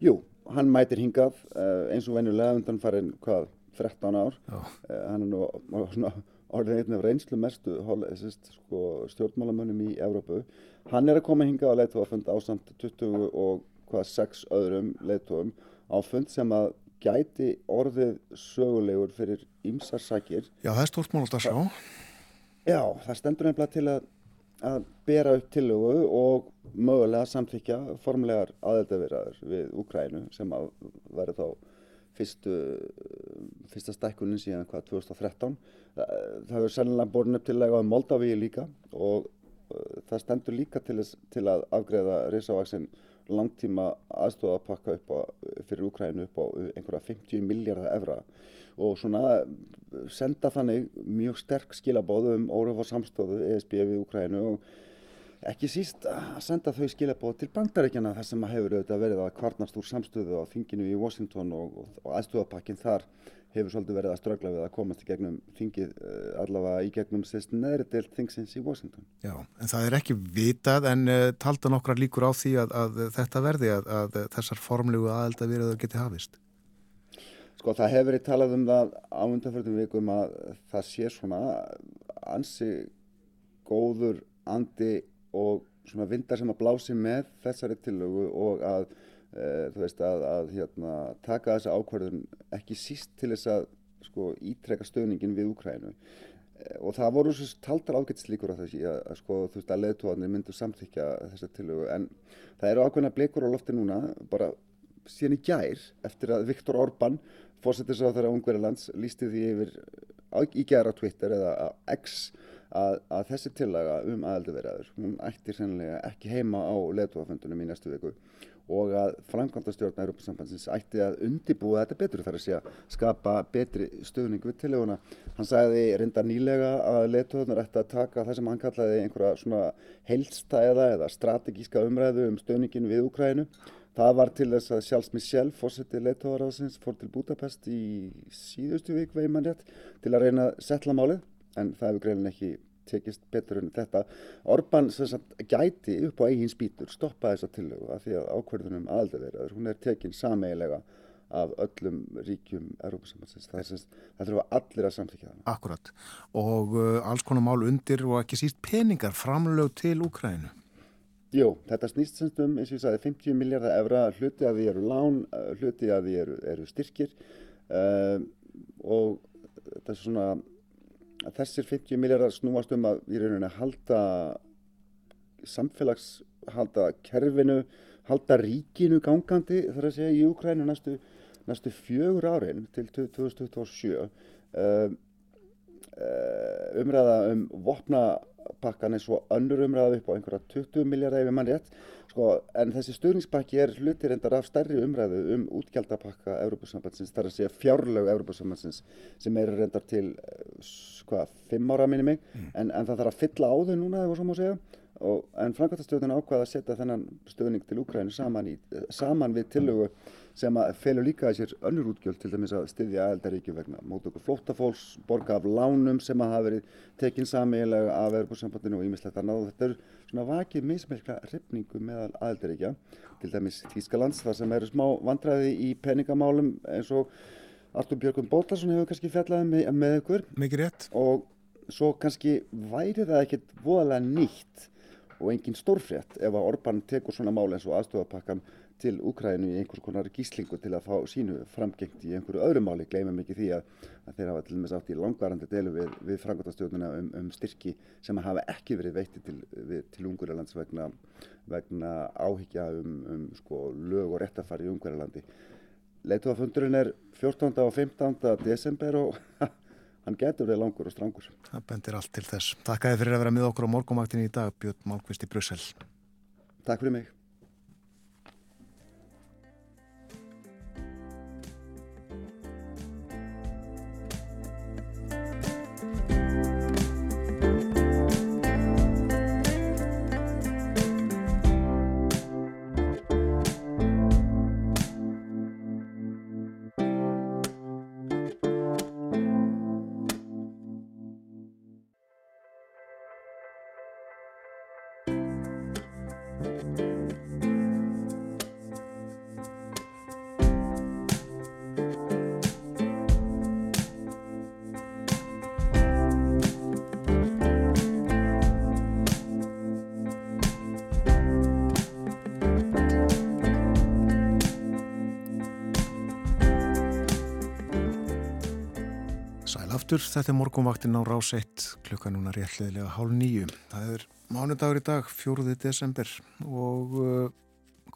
Jú, hann mætir hingað uh, eins og venjulega undan farin hvað, 13 ár. Uh, hann er nú svona orðin einn af reynslu mestu sko, stjórnmálamönnum í Evrópu. Hann er að koma hinga á leittóafund á samt 26 öðrum leittóum á fund sem að gæti orðið sögulegur fyrir ymsarsakir. Já, það er stórtmálat að sjá. Já, það stendur nefnilega til að, að bera upp tillögu og mögulega samþykja formlegar aðeldavirðaður við Ukrænu sem að verður þá fyrstu, fyrsta stækkunin síðan hvað 2013 það, hefur sennilega borin upp til að Moldavíi líka og uh, það stendur líka til, til að afgreða reysavaksin langtíma aðstofapakka upp á, fyrir Ukrænu upp á einhverja 50 miljardar evra og svona senda þannig mjög sterk skilabóðu um órafa samstofu ESB við Ukrænu og ekki síst að senda þau skilabóð til bandaríkjana þar sem að hefur auðvitað verið að kvarnast úr samstöðu á þinginu í Washington og, og, og aðstofapakkin þar hefur svolítið verið að strögla við að komast í gegnum þingið uh, allavega í gegnum sérst neðri deilt þingsins í Washington. Já, en það er ekki vitað en uh, talda nokkra líkur á því að, að þetta verði að, að þessar formlegu aðelda verið að geti hafist. Sko það hefur verið talað um það á undanfjörðum vikum að það sé svona ansi góður andi og svona vindar sem að blási með þessari tillögu og að þú veist að, að hérna, taka þessa ákvarðun ekki síst til þess að sko ítreka stöðningin við Úkrænu e, og það voru svo taldar ágætslíkur þessi að, að sko að leðtóðanir myndu samþykja þessa tillögu. En það eru ákveðna blikur á lofti núna bara síðan í gær eftir að Viktor Orbán þeirra Ungverilands lísti því yfir í gæra Twitter eða X að, að þessi tillaga um aðeldavirðaður, hún ætti sennilega ekki heima á leðtóaföndunum í næstu viku og að framkvæmdastjórn Európa-sambandsins ætti að undibúa þetta betur þar að að skapa betri stöðning við tilleguna. Hann sagði reynda nýlega að leðtóðunar ætti að taka það sem hann kallaði einhverja svona heilstæða eða strategíska umræðu um stöðningin við Ukrænu. Það var til þess að Charles Michel, fórsetið leðtóðaráðsins, fór til Budapest í síðustu vik veginn mann rétt til að reyna að setla málið en það hefur greinin ekki tekist betur en þetta. Orban sagt, gæti upp á eigin spýtur stoppa þessa tillögu af því að ákverðunum aðaldavirðaður, hún er tekin sameigilega af öllum ríkjum Európa-samhansins. Það, það þurfa allir að samþykja það. Akkurat. Og uh, alls konar mál undir og ekki síst peningar framlög til Úkrænu. Jú, þetta snýst semst um, eins og ég sagði, 50 miljardar evra, hluti af því eru lán, uh, hluti af því eru, eru styrkir uh, og þetta er svona að þessir 50 miljardar snúast um að í rauninni halda samfélags, halda kerfinu, halda ríkinu gangandi þar að segja í Ukrænu næstu næstu fjögur árin til 2027 uh, uh, umræða um vopnapakkan er svo önnur umræða upp á einhverja 20 miljardar ef ég mann rétt. Sko, en þessi stuðningspakki er hluti reyndar af stærri umræðu um útgjaldapakka Európusambandsins, þar að segja fjárlög Európusambandsins sem er reyndar til eh, hvað, fimm ára minni mig. En, en það þarf að fylla á þau núna ef svo má segja. Og, en framkvæmtastjórnin ákvaða að setja þennan stuðning til Úkrænu saman, í, saman við tillögu sem að felur líka að sér önnur útgjöld til dæmis að styðja aðeldaríkju vegna mótöku flóttafólks, borga af lánum sem að hafa verið tekin samiðilega af Európa-sambandinu og ímislegt annað og þetta er svona vakið mismerkla hrifningu meðal aðeldaríkja, til dæmis Þýskalands þar sem eru smá vandræði í peningamálum eins og Artur Björgum Bótarsson hefur kannski fjallaði með, með ykkur Mikið rétt. og svo kannski væri það ekkert voðalega nýtt og engin stórfrétt ef að Orban tekur svona mál eins og aðstofapakkan til Úkrænu í einhvers konar gíslingu til að fá sínu framgengt í einhverju öðru máli, gleymum ekki því að, að þeir hafa til dæmis átt í langvarandi delu við, við frangotastjórnuna um, um styrki sem hafa ekki verið veitti til, til Ungverjalands vegna, vegna áhyggja um, um sko, lög og réttafari í Ungverjalandi. Leituafundurinn er 14. og 15. desember og hann getur verið langur og strangur. Það bendir allt til þess. Takk að þið fyrir að vera með okkur á morgumaktin í dag, Björn Málkvist í Brussel. Takk fyrir mig. Aftur, þetta er morgunvaktin á rás 1, klukka núna réttliðilega hálf nýju. Það er mánudagur í dag, 4. desember og uh,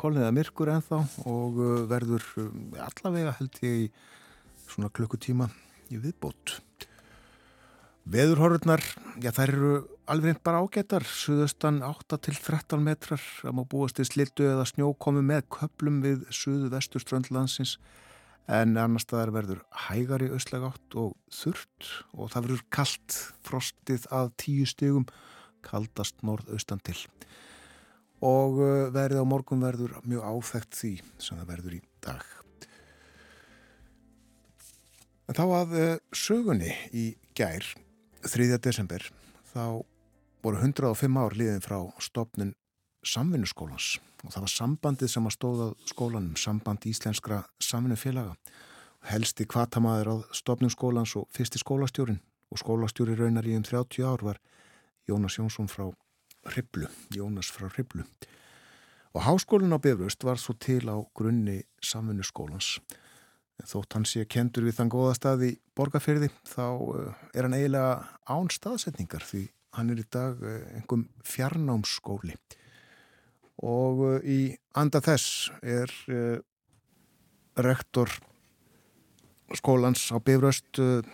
kolniða myrkur ennþá og uh, verður uh, allavega held ég í svona klukkutíma í viðbót. Veðurhorfurnar, já þær eru alveg reynd bara ágættar, suðaustan 8 til 13 metrar, það má búast í slittu eða snjó komi með köplum við suðu vestur ströndlandsins en annar staðar verður hægari auslega átt og þurrt og það verður kallt frostið að tíu stigum kaldast norðaustan til og uh, verið á morgun verður mjög áþægt því sem það verður í dag en þá að uh, sögunni í gær 3. desember þá voru 105 ár liðin frá stopnin samvinnuskólans og það var sambandið sem að stóða skólanum, samband íslenskra samvinnufélaga. Helsti kvatamaður á stopnum skólans og fyrsti skólastjórin og skólastjóri raunar í um 30 ár var Jónas Jónsson frá Hriblu, Jónas frá Hriblu. Og háskólinn á Bifröst var svo til á grunni samvinnuskólans. Þótt hann sé kendur við þann góða stað í borgarferði þá er hann eiginlega án staðsetningar því hann er í dag einhverjum fjarnámsskóli og í anda þess er uh, rektor skólans á Bifröst uh,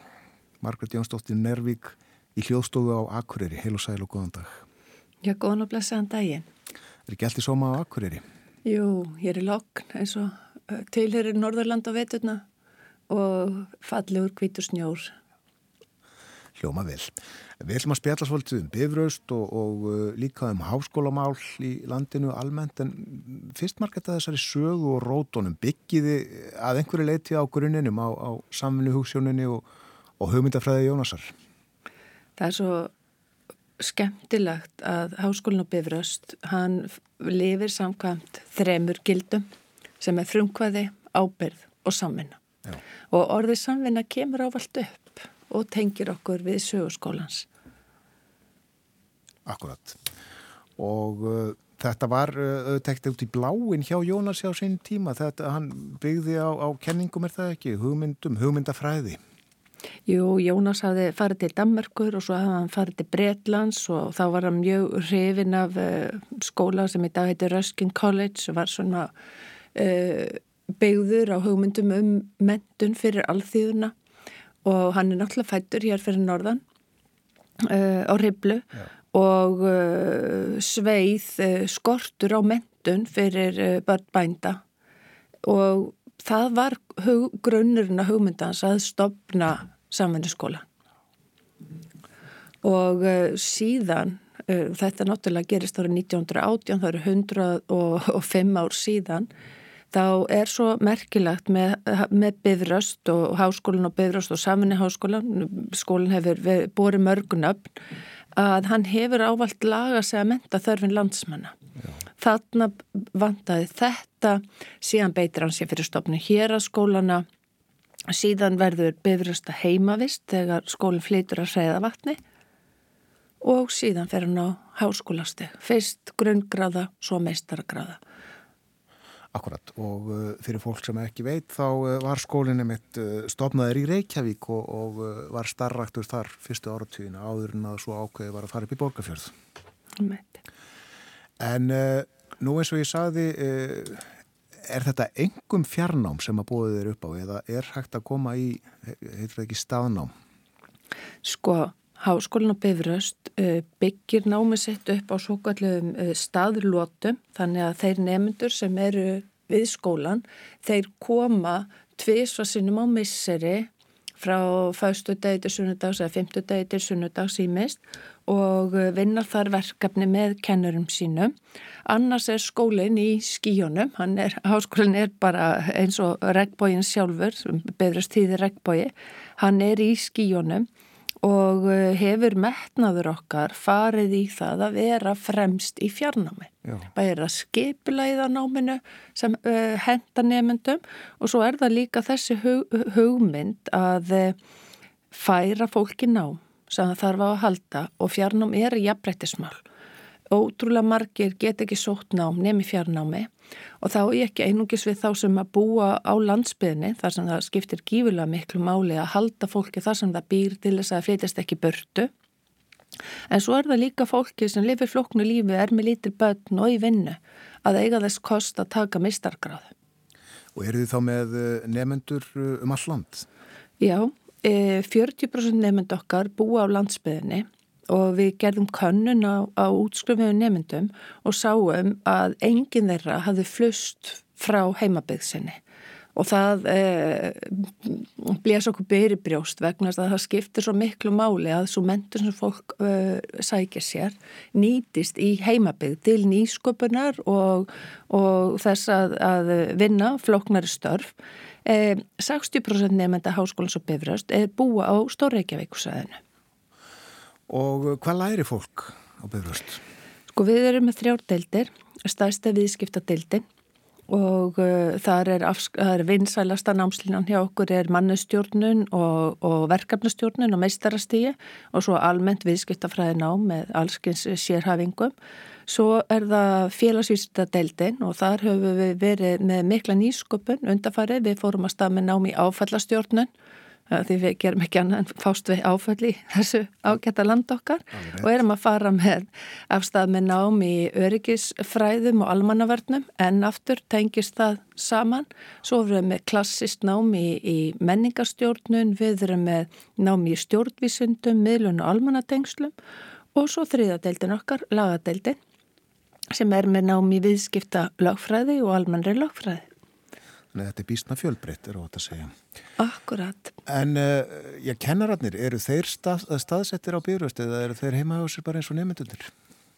Margret Jónsdóttir Nervík í hljóðstofu á Akureyri. Heil og sæl og góðan dag. Já, góðan og blessaðan daginn. Er ekki allt í sóma á Akureyri? Jú, ég er í lokn eins og uh, tilherir Norðurland á veturna og fallegur kvítur snjór Hljóma vel. Við ætlum að spjalla svolítið um bifröst og, og uh, líka um háskólamál í landinu almennt en fyrst margætt að þessari sögu og rótonum byggiði að einhverju leiti á grunninum á, á samfunnu hugssjóninni og, og hugmyndafræði Jónasar. Það er svo skemmtilegt að háskólinn á bifröst, hann lifir samkvæmt þremur gildum sem er frumkvæði, ábyrð og samvinna. Já. Og orðið samvinna kemur ávalt upp og tengir okkur við sögurskólans. Akkurat. Og uh, þetta var uh, út í bláin hjá Jónas hjá sín tíma. Þetta hann byggði á, á kenningum er það ekki, hugmyndum, hugmyndafræði. Jú, Jónas hafði farið til Danmarkur og svo hafði hann farið til Bretlands og þá var hann mjög hrifin af uh, skóla sem í dag heitir Ruskin College og var svona beigður á hugmyndum um mentun fyrir alþýðuna og hann er náttúrulega fættur hér fyrir norðan uh, á Riblu og uh, sveið uh, skortur á mentun fyrir börn bænda. Og það var hug, grunnurinn að hugmyndans að stopna samvenniskóla og síðan þetta náttúrulega gerist árið 1918 það eru 105 ár síðan þá er svo merkilagt með, með Bifröst og háskólan og Bifröst og saminni háskólan skólinn hefur borið mörgunöfn að hann hefur ávalt laga sig að menta þörfin landsmanna. Já. þarna vantaði þetta síðan beitir hann sér fyrir stopnu hér að skólana síðan verður Bifröst að heimavist þegar skólinn flytur að hreða vatni og síðan fer hann á háskólasteg fyrst grunngráða, svo meistargráða Akkurat og uh, fyrir fólk sem ekki veit þá uh, var skólinni mitt uh, stopnaður í Reykjavík og, og var starraktur þar fyrstu áratvíðina áður en að svo ákveði var að fara upp í Borgafjörð. Meit. En uh, nú eins og ég sagði, uh, er þetta engum fjarnám sem að bóðið er upp á eða er hægt að koma í, heitir það ekki, staðnám? Sko, Háskólinn á Bifröst byggir námið sitt upp á svo kallum staðlótum þannig að þeir nemyndur sem eru við skólan, þeir koma tvísva sinnum á misseri frá faustu degi til sunnudags eða fymtu degi til sunnudags í mist og vinnar þar verkefni með kennurum sínum. Annars er skólinn í skíjónum, er, háskólinn er bara eins og regnbóin sjálfur, Bifröst tíði regnbói, hann er í skíjónum og uh, hefur metnaður okkar farið í það að vera fremst í fjarnámi. Það er að skipla í það náminu sem uh, henda nefndum og svo er það líka þessi hug, hugmynd að uh, færa fólki nám sem það þarf á að halda og fjarnám er jafnbrettismál. Ótrúlega margir get ekki sótt nám nefn í fjarnámi. Og þá er ekki einungis við þá sem að búa á landsbyðinni þar sem það skiptir gífulega miklu máli að halda fólki þar sem það býr til þess að flytjast ekki börtu en svo er það líka fólki sem lifir floknu lífi, er með lítil börn og í vinnu að eiga þess kost að taka mistargráð Og eru þið þá með eh, nefendur eh, um all land? Já, 40% eh, nefend okkar búa á landsbyðinni og við gerðum könnun á, á útskrifiðu nefndum og sáum að enginn þeirra hafði flust frá heimabygðsynni og það eh, blés okkur byrri brjóst vegna að það skiptir svo miklu máli að svo mentur sem fólk eh, sækir sér nýtist í heimabygð til nýsköpunar og, og þess að, að vinna floknari störf. Eh, 60% nefnda háskólans og bifröst er búa á Stórreikjavíkusæðinu Og hvað læri fólk á Bifröst? Sko við erum með þrjárdeildir, stærsta viðskiptadeildin og uh, þar er, er vinsælasta námslinan hjá okkur er mannustjórnun og, og verkefnustjórnun og meistarastígi og svo almennt viðskiptafræði nám með allskins sérhafingum. Svo er það félagsvísitadeildin og þar höfum við verið með mikla nýsköpun undarfarið. Við fórum að stað með nám í áfallastjórnun því við gerum ekki annað en fást við áföll í þessu ágæta land okkar Alveg. og erum að fara með afstæð með nám í öryggisfræðum og almannavörnum en aftur tengist það saman. Svo erum við með klassist nám í, í menningarstjórnun, við erum með nám í stjórnvísundum, miðlun og almannatengslum. Og svo þriðadeildin okkar, lagadeildin sem er með nám í viðskipta lagfræði og almannri lagfræði Að þetta er bísna fjölbreytt, er ótt að segja. Akkurat. En uh, já, kennararnir, eru þeir stað, staðsettir á byrjast eða eru þeir heima á sér bara eins og nefndunir?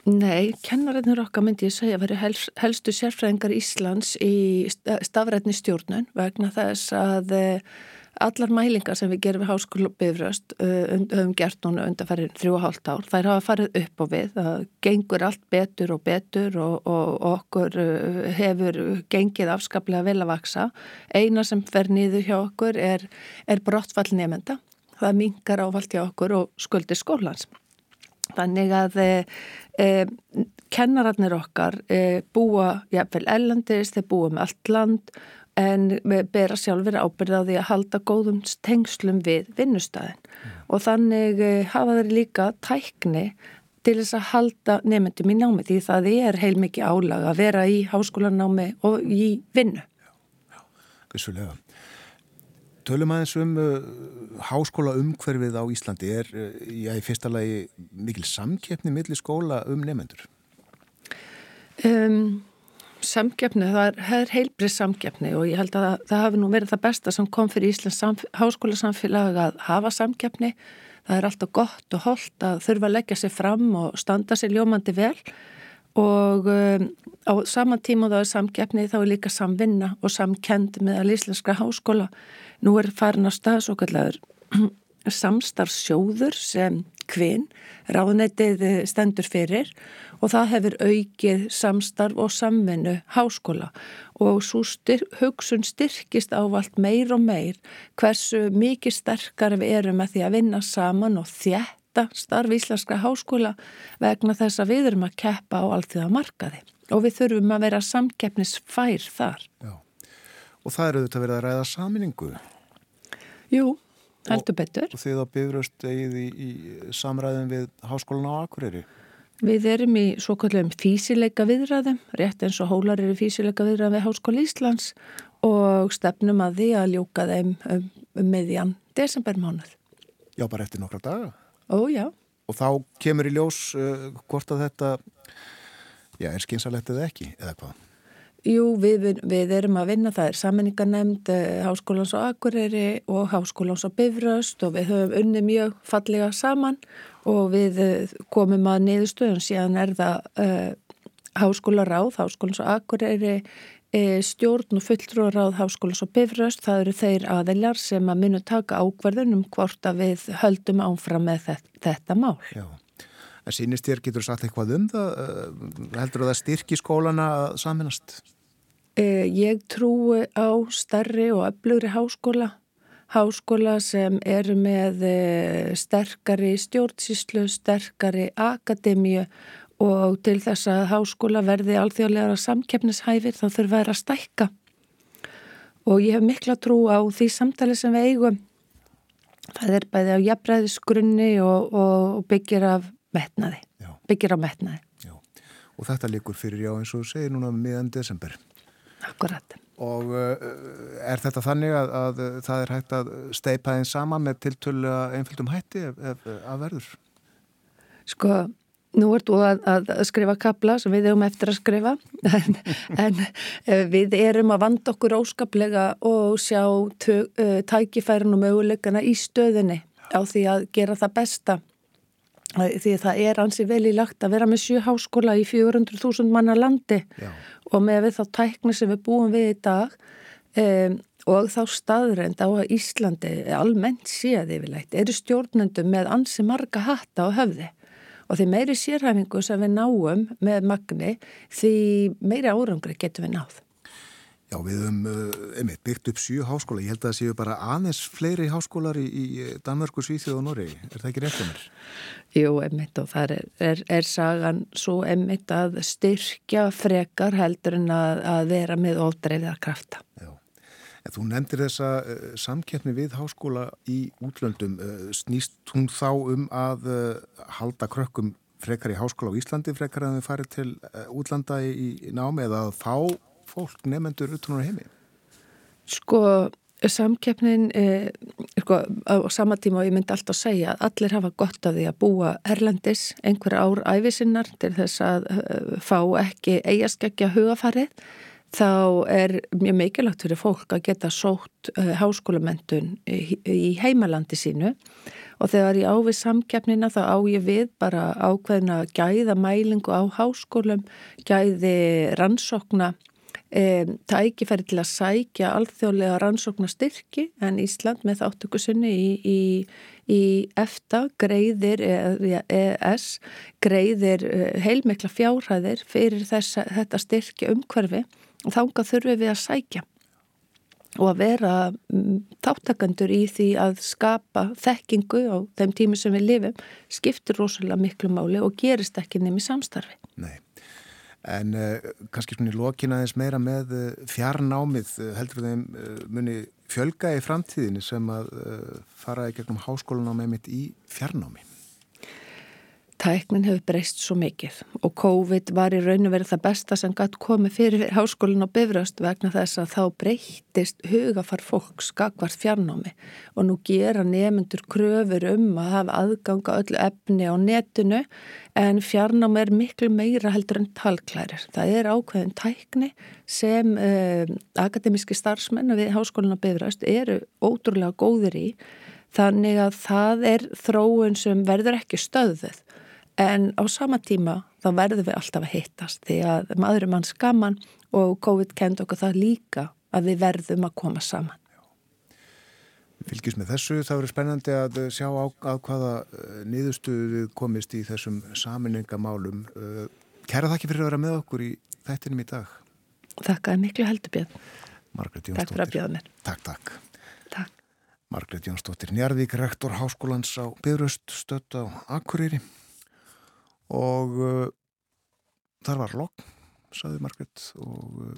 Nei, kennararnir okkar myndi ég segja að veri helst, helstu sérfræðingar Íslands í stafrætni stjórnun vegna þess að uh, allar mælingar sem við gerum við háskólu bifröst höfum gert núna undanferðin þrjú og hálft ár. Þær hafa farið upp á við. Það gengur allt betur og betur og, og, og okkur hefur gengið afskaplega vel að vaksa. Eina sem fer nýðu hjá okkur er, er brottfall nefnda. Það mingar ávalt hjá okkur og skuldir skólans. Þannig að e, kennararnir okkar e, búa jafnvel ellandist, þeir búa með allt land en bera sjálfur ábyrða á því að halda góðum tengslum við vinnustæðin mm. og þannig eh, hafa þeir líka tækni til þess að halda nefndum í námi því það er heilmikið álag að vera í háskólanámi og í vinnu. Já, já. vissulega. Tölum aðeins um uh, háskóla umhverfið á Íslandi er, uh, já, í fyrsta lagi mikil samkeppni millir skóla um nefendur? Um, samkeppni, það er, heilbrið samkeppni og ég held að það, hafi nú verið það besta sem kom fyrir Íslands háskóla samfélag að hafa samkeppni. Það er alltaf gott og holdt að þurfa að leggja sig fram og standa sig ljómandi vel og um, á sama tíma þá er samkeppni þá er líka samvinna og samkend með Íslenska háskóla Nú er farin á stað svo kallar samstarfsjóður sem kvinn ráðnættið stendur fyrir og það hefur aukið samstarf og samvinnu háskóla og svo styr, hugsun styrkist ávalt meir og meir hversu mikið sterkar við erum að því að vinna saman og þjætta starf íslenska háskóla vegna þess að við erum að keppa á allt því að markaði og við þurfum að vera samkeppnisfær þar. Já og það eru auðvitað verið að ræða saminningu. Jú, heldur betur. Og þið á byrjast eigið í, í samræðum við Háskólan á Akureyri. Við erum í svo kallum físileika viðræðum, rétt eins og hólar eru físileika viðræðum við Háskóla Íslands og stefnum að því að ljúka þeim um, um meðjan desembermánuð. Já, bara eftir nokkra daga. Ó, já. Og þá kemur í ljós uh, hvort að þetta, já, er skynsalegt eða ekki, eða hvað? Jú, við, við erum að vinna, það er saminningarnemnd eh, Háskólans á Akureyri og Háskólans á Bifröst og við höfum unni mjög fallega saman og við eh, komum að niðurstöðun síðan er það uh, Háskólaráð, Háskólans á Akureyri, stjórn og fulltrúaráð Háskólans á Bifröst, það eru þeir aðeljar sem að munu taka ákverðunum hvort að við höldum áfram með þetta, þetta mál. Já. En sínist þér, getur sagt eitthvað um það? Heldur þú það styrki skólana að saminast? Eh, ég trúi á starri og öflugri háskóla. Háskóla sem eru með eh, sterkari stjórnsíslu, sterkari akademíu og til þess að háskóla verði alþjóðlega samkeppnishæfir þá þurfa að stækka. Og ég hef mikla trú á því samtali sem við eigum. Það er bæði á jafnræðisgrunni og, og byggir af metnaði, já. byggir á metnaði. Já, og þetta likur fyrir já eins og segir núna meðan desember. Akkurat. Og uh, er þetta þannig að, að það er hægt að steipa einn sama með tiltölu einfjöldum hætti ef, ef að verður? Sko, nú ert þú að, að skrifa kabla sem við hefum eftir að skrifa en, en við erum að vanda okkur óskaplega og sjá uh, tækifærin og möguleikana í stöðinni á því að gera það besta því það er ansi vel í lagt að vera með sjö háskóla í 400.000 manna landi Já. og með við þá tækni sem við búum við í dag um, og þá staðrænt á að Íslandi almennt séð yfirleitt eru stjórnendum með ansi marga hatta á höfði og því meiri sérhæfingu sem við náum með magni því meiri árangri getum við náð. Já, við höfum einmitt byggt upp sjú háskóla. Ég held að það séu bara aðeins fleiri háskólar í, í Danmörku, Svíþjóð og Norri. Er það ekki rétt um þér? Jú, einmitt og það er, er, er sagan svo einmitt að styrkja frekar heldur en að, að vera með ódreiðar krafta. Já, en þú nefndir þessa uh, samkeppni við háskóla í útlöndum. Uh, snýst hún þá um að uh, halda krökkum frekar í háskóla á Íslandi frekar en þau farið til útlanda í, í námi eða að fá fólk nefnendur utan á heimi? Sko, samkeppnin eh, sko, á sama tíma og ég myndi alltaf segja að allir hafa gott af því að búa Erlandis einhver ár æfisinnar til þess að uh, fá ekki eigaskeggja hugafarið þá er mjög mikilvægt fyrir fólk að geta sótt uh, háskólamendun í, heimalandi sínu og þegar ég ávið samkeppnina þá á ég við bara ákveðina gæða mælingu á háskólum, gæði rannsokna Um, tækifæri til að sækja alþjóðlega rannsóknastyrki en Ísland með þáttökusunni í, í, í EFTA greiðir EES greiðir uh, heilmikla fjárhæðir fyrir þessa, þetta styrki umhverfi og þánga þurfum við að sækja og að vera um, þáttakandur í því að skapa þekkingu á þeim tími sem við lifum skiptir rosalega miklu máli og gerist ekki nefnir samstarfi. Nei. En uh, kannski svona í lokina eins meira með uh, fjarnámið uh, heldur þeim muni fjölga í framtíðinu sem að fara í gegnum háskólanámi mitt í fjarnámi? Tæknin hefur breyst svo mikið og COVID var í raun og verið það besta sem gætt komið fyrir háskólinn á Bifröst vegna þess að þá breytist hugafar fólks skakvart fjarnámi. Og nú gera nefnendur kröfur um að hafa aðganga öllu efni á netinu en fjarnámi er miklu meira heldur en talklærir. Það er ákveðin tækni sem eh, akademíski starfsmenn við háskólinn á Bifröst eru ótrúlega góðir í. Þannig að það er þróun sem verður ekki stöðuð En á sama tíma þá verðum við alltaf að hittast því að maður er mann skaman og COVID kend okkur það líka að við verðum að koma saman. Við fylgjum með þessu. Það verður spennandi að sjá á, að hvaða eh, niðurstuðu komist í þessum saminningamálum. Eh, kæra þakki fyrir að vera með okkur í þættinum í dag. Þakkaði miklu heldurbjörn. Margret Jónsdóttir. Takk fyrir að bjóða mér. Takk, takk. Takk. Margret Jónsdóttir Njarvík, rektor Háskólans á Byrust, stött á Akureyri og uh, þar var lokk, saði Margret og uh,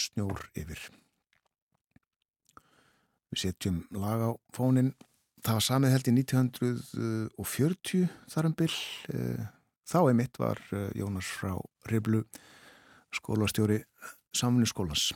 snjór yfir. Við setjum lag á fónin, það var samið held í 1940 þar um byll, þá einmitt var uh, Jónas frá Riblu skólastjóri samfunni skólans.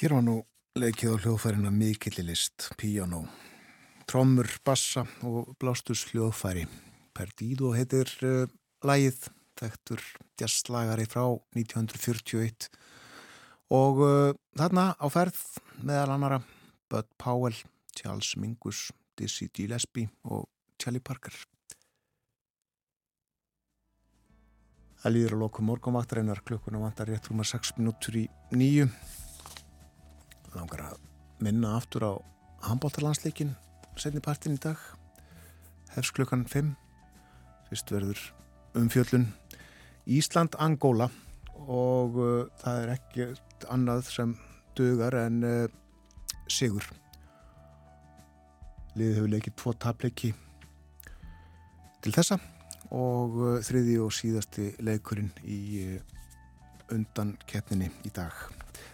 Hér var nú leikið á hljóðfærina mikilli list, piano, trommur, bassa og blástus hljóðfæri. Perdido heitir uh, lægið, þekktur jazzslagari frá 1941 og uh, þarna á ferð meðal annara Bud Powell, Charles Mingus, Dizzy Gillespie og Charlie Parker. Það líður að loku morgunvaktarinnar klukkuna vantar rétt rúma 6 minútur í nýju. Langar að minna aftur á handbóltarlandsleikin setni partin í dag. Hefs klukkan 5. Fyrst verður umfjöllun Ísland-Angóla og uh, það er ekki annað sem dugar en uh, sigur. Liðið hefur leikið tvo tapleiki til þessa og uh, þriði og síðasti leikurinn í uh, undan keppninni í dag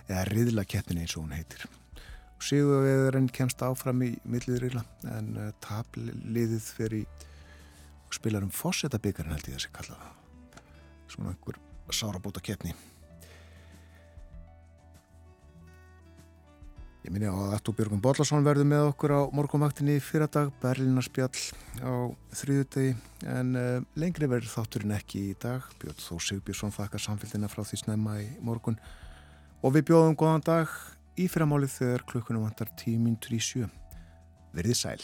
eða riðla keppninni eins og hún heitir. Sigur veðurinn kemst áfram í milliðriðla en uh, tapliðið fyrir spilar um fósettabíkarinn held ég þessi kalla svona einhver sárabóta keppni Ég minni á að Atto Björgum Bollarsson verður með okkur á morgunvaktinni í fyrradag, Berlinarspjall á þriðudegi en uh, lengri verður þátturinn ekki í dag. Björn Þó Sigbjörnsson þakkar samfélgina frá því snemma í morgun og við bjóðum góðan dag í fyrramálið þegar klukkunum vantar tíminn 37. Verðið sæl.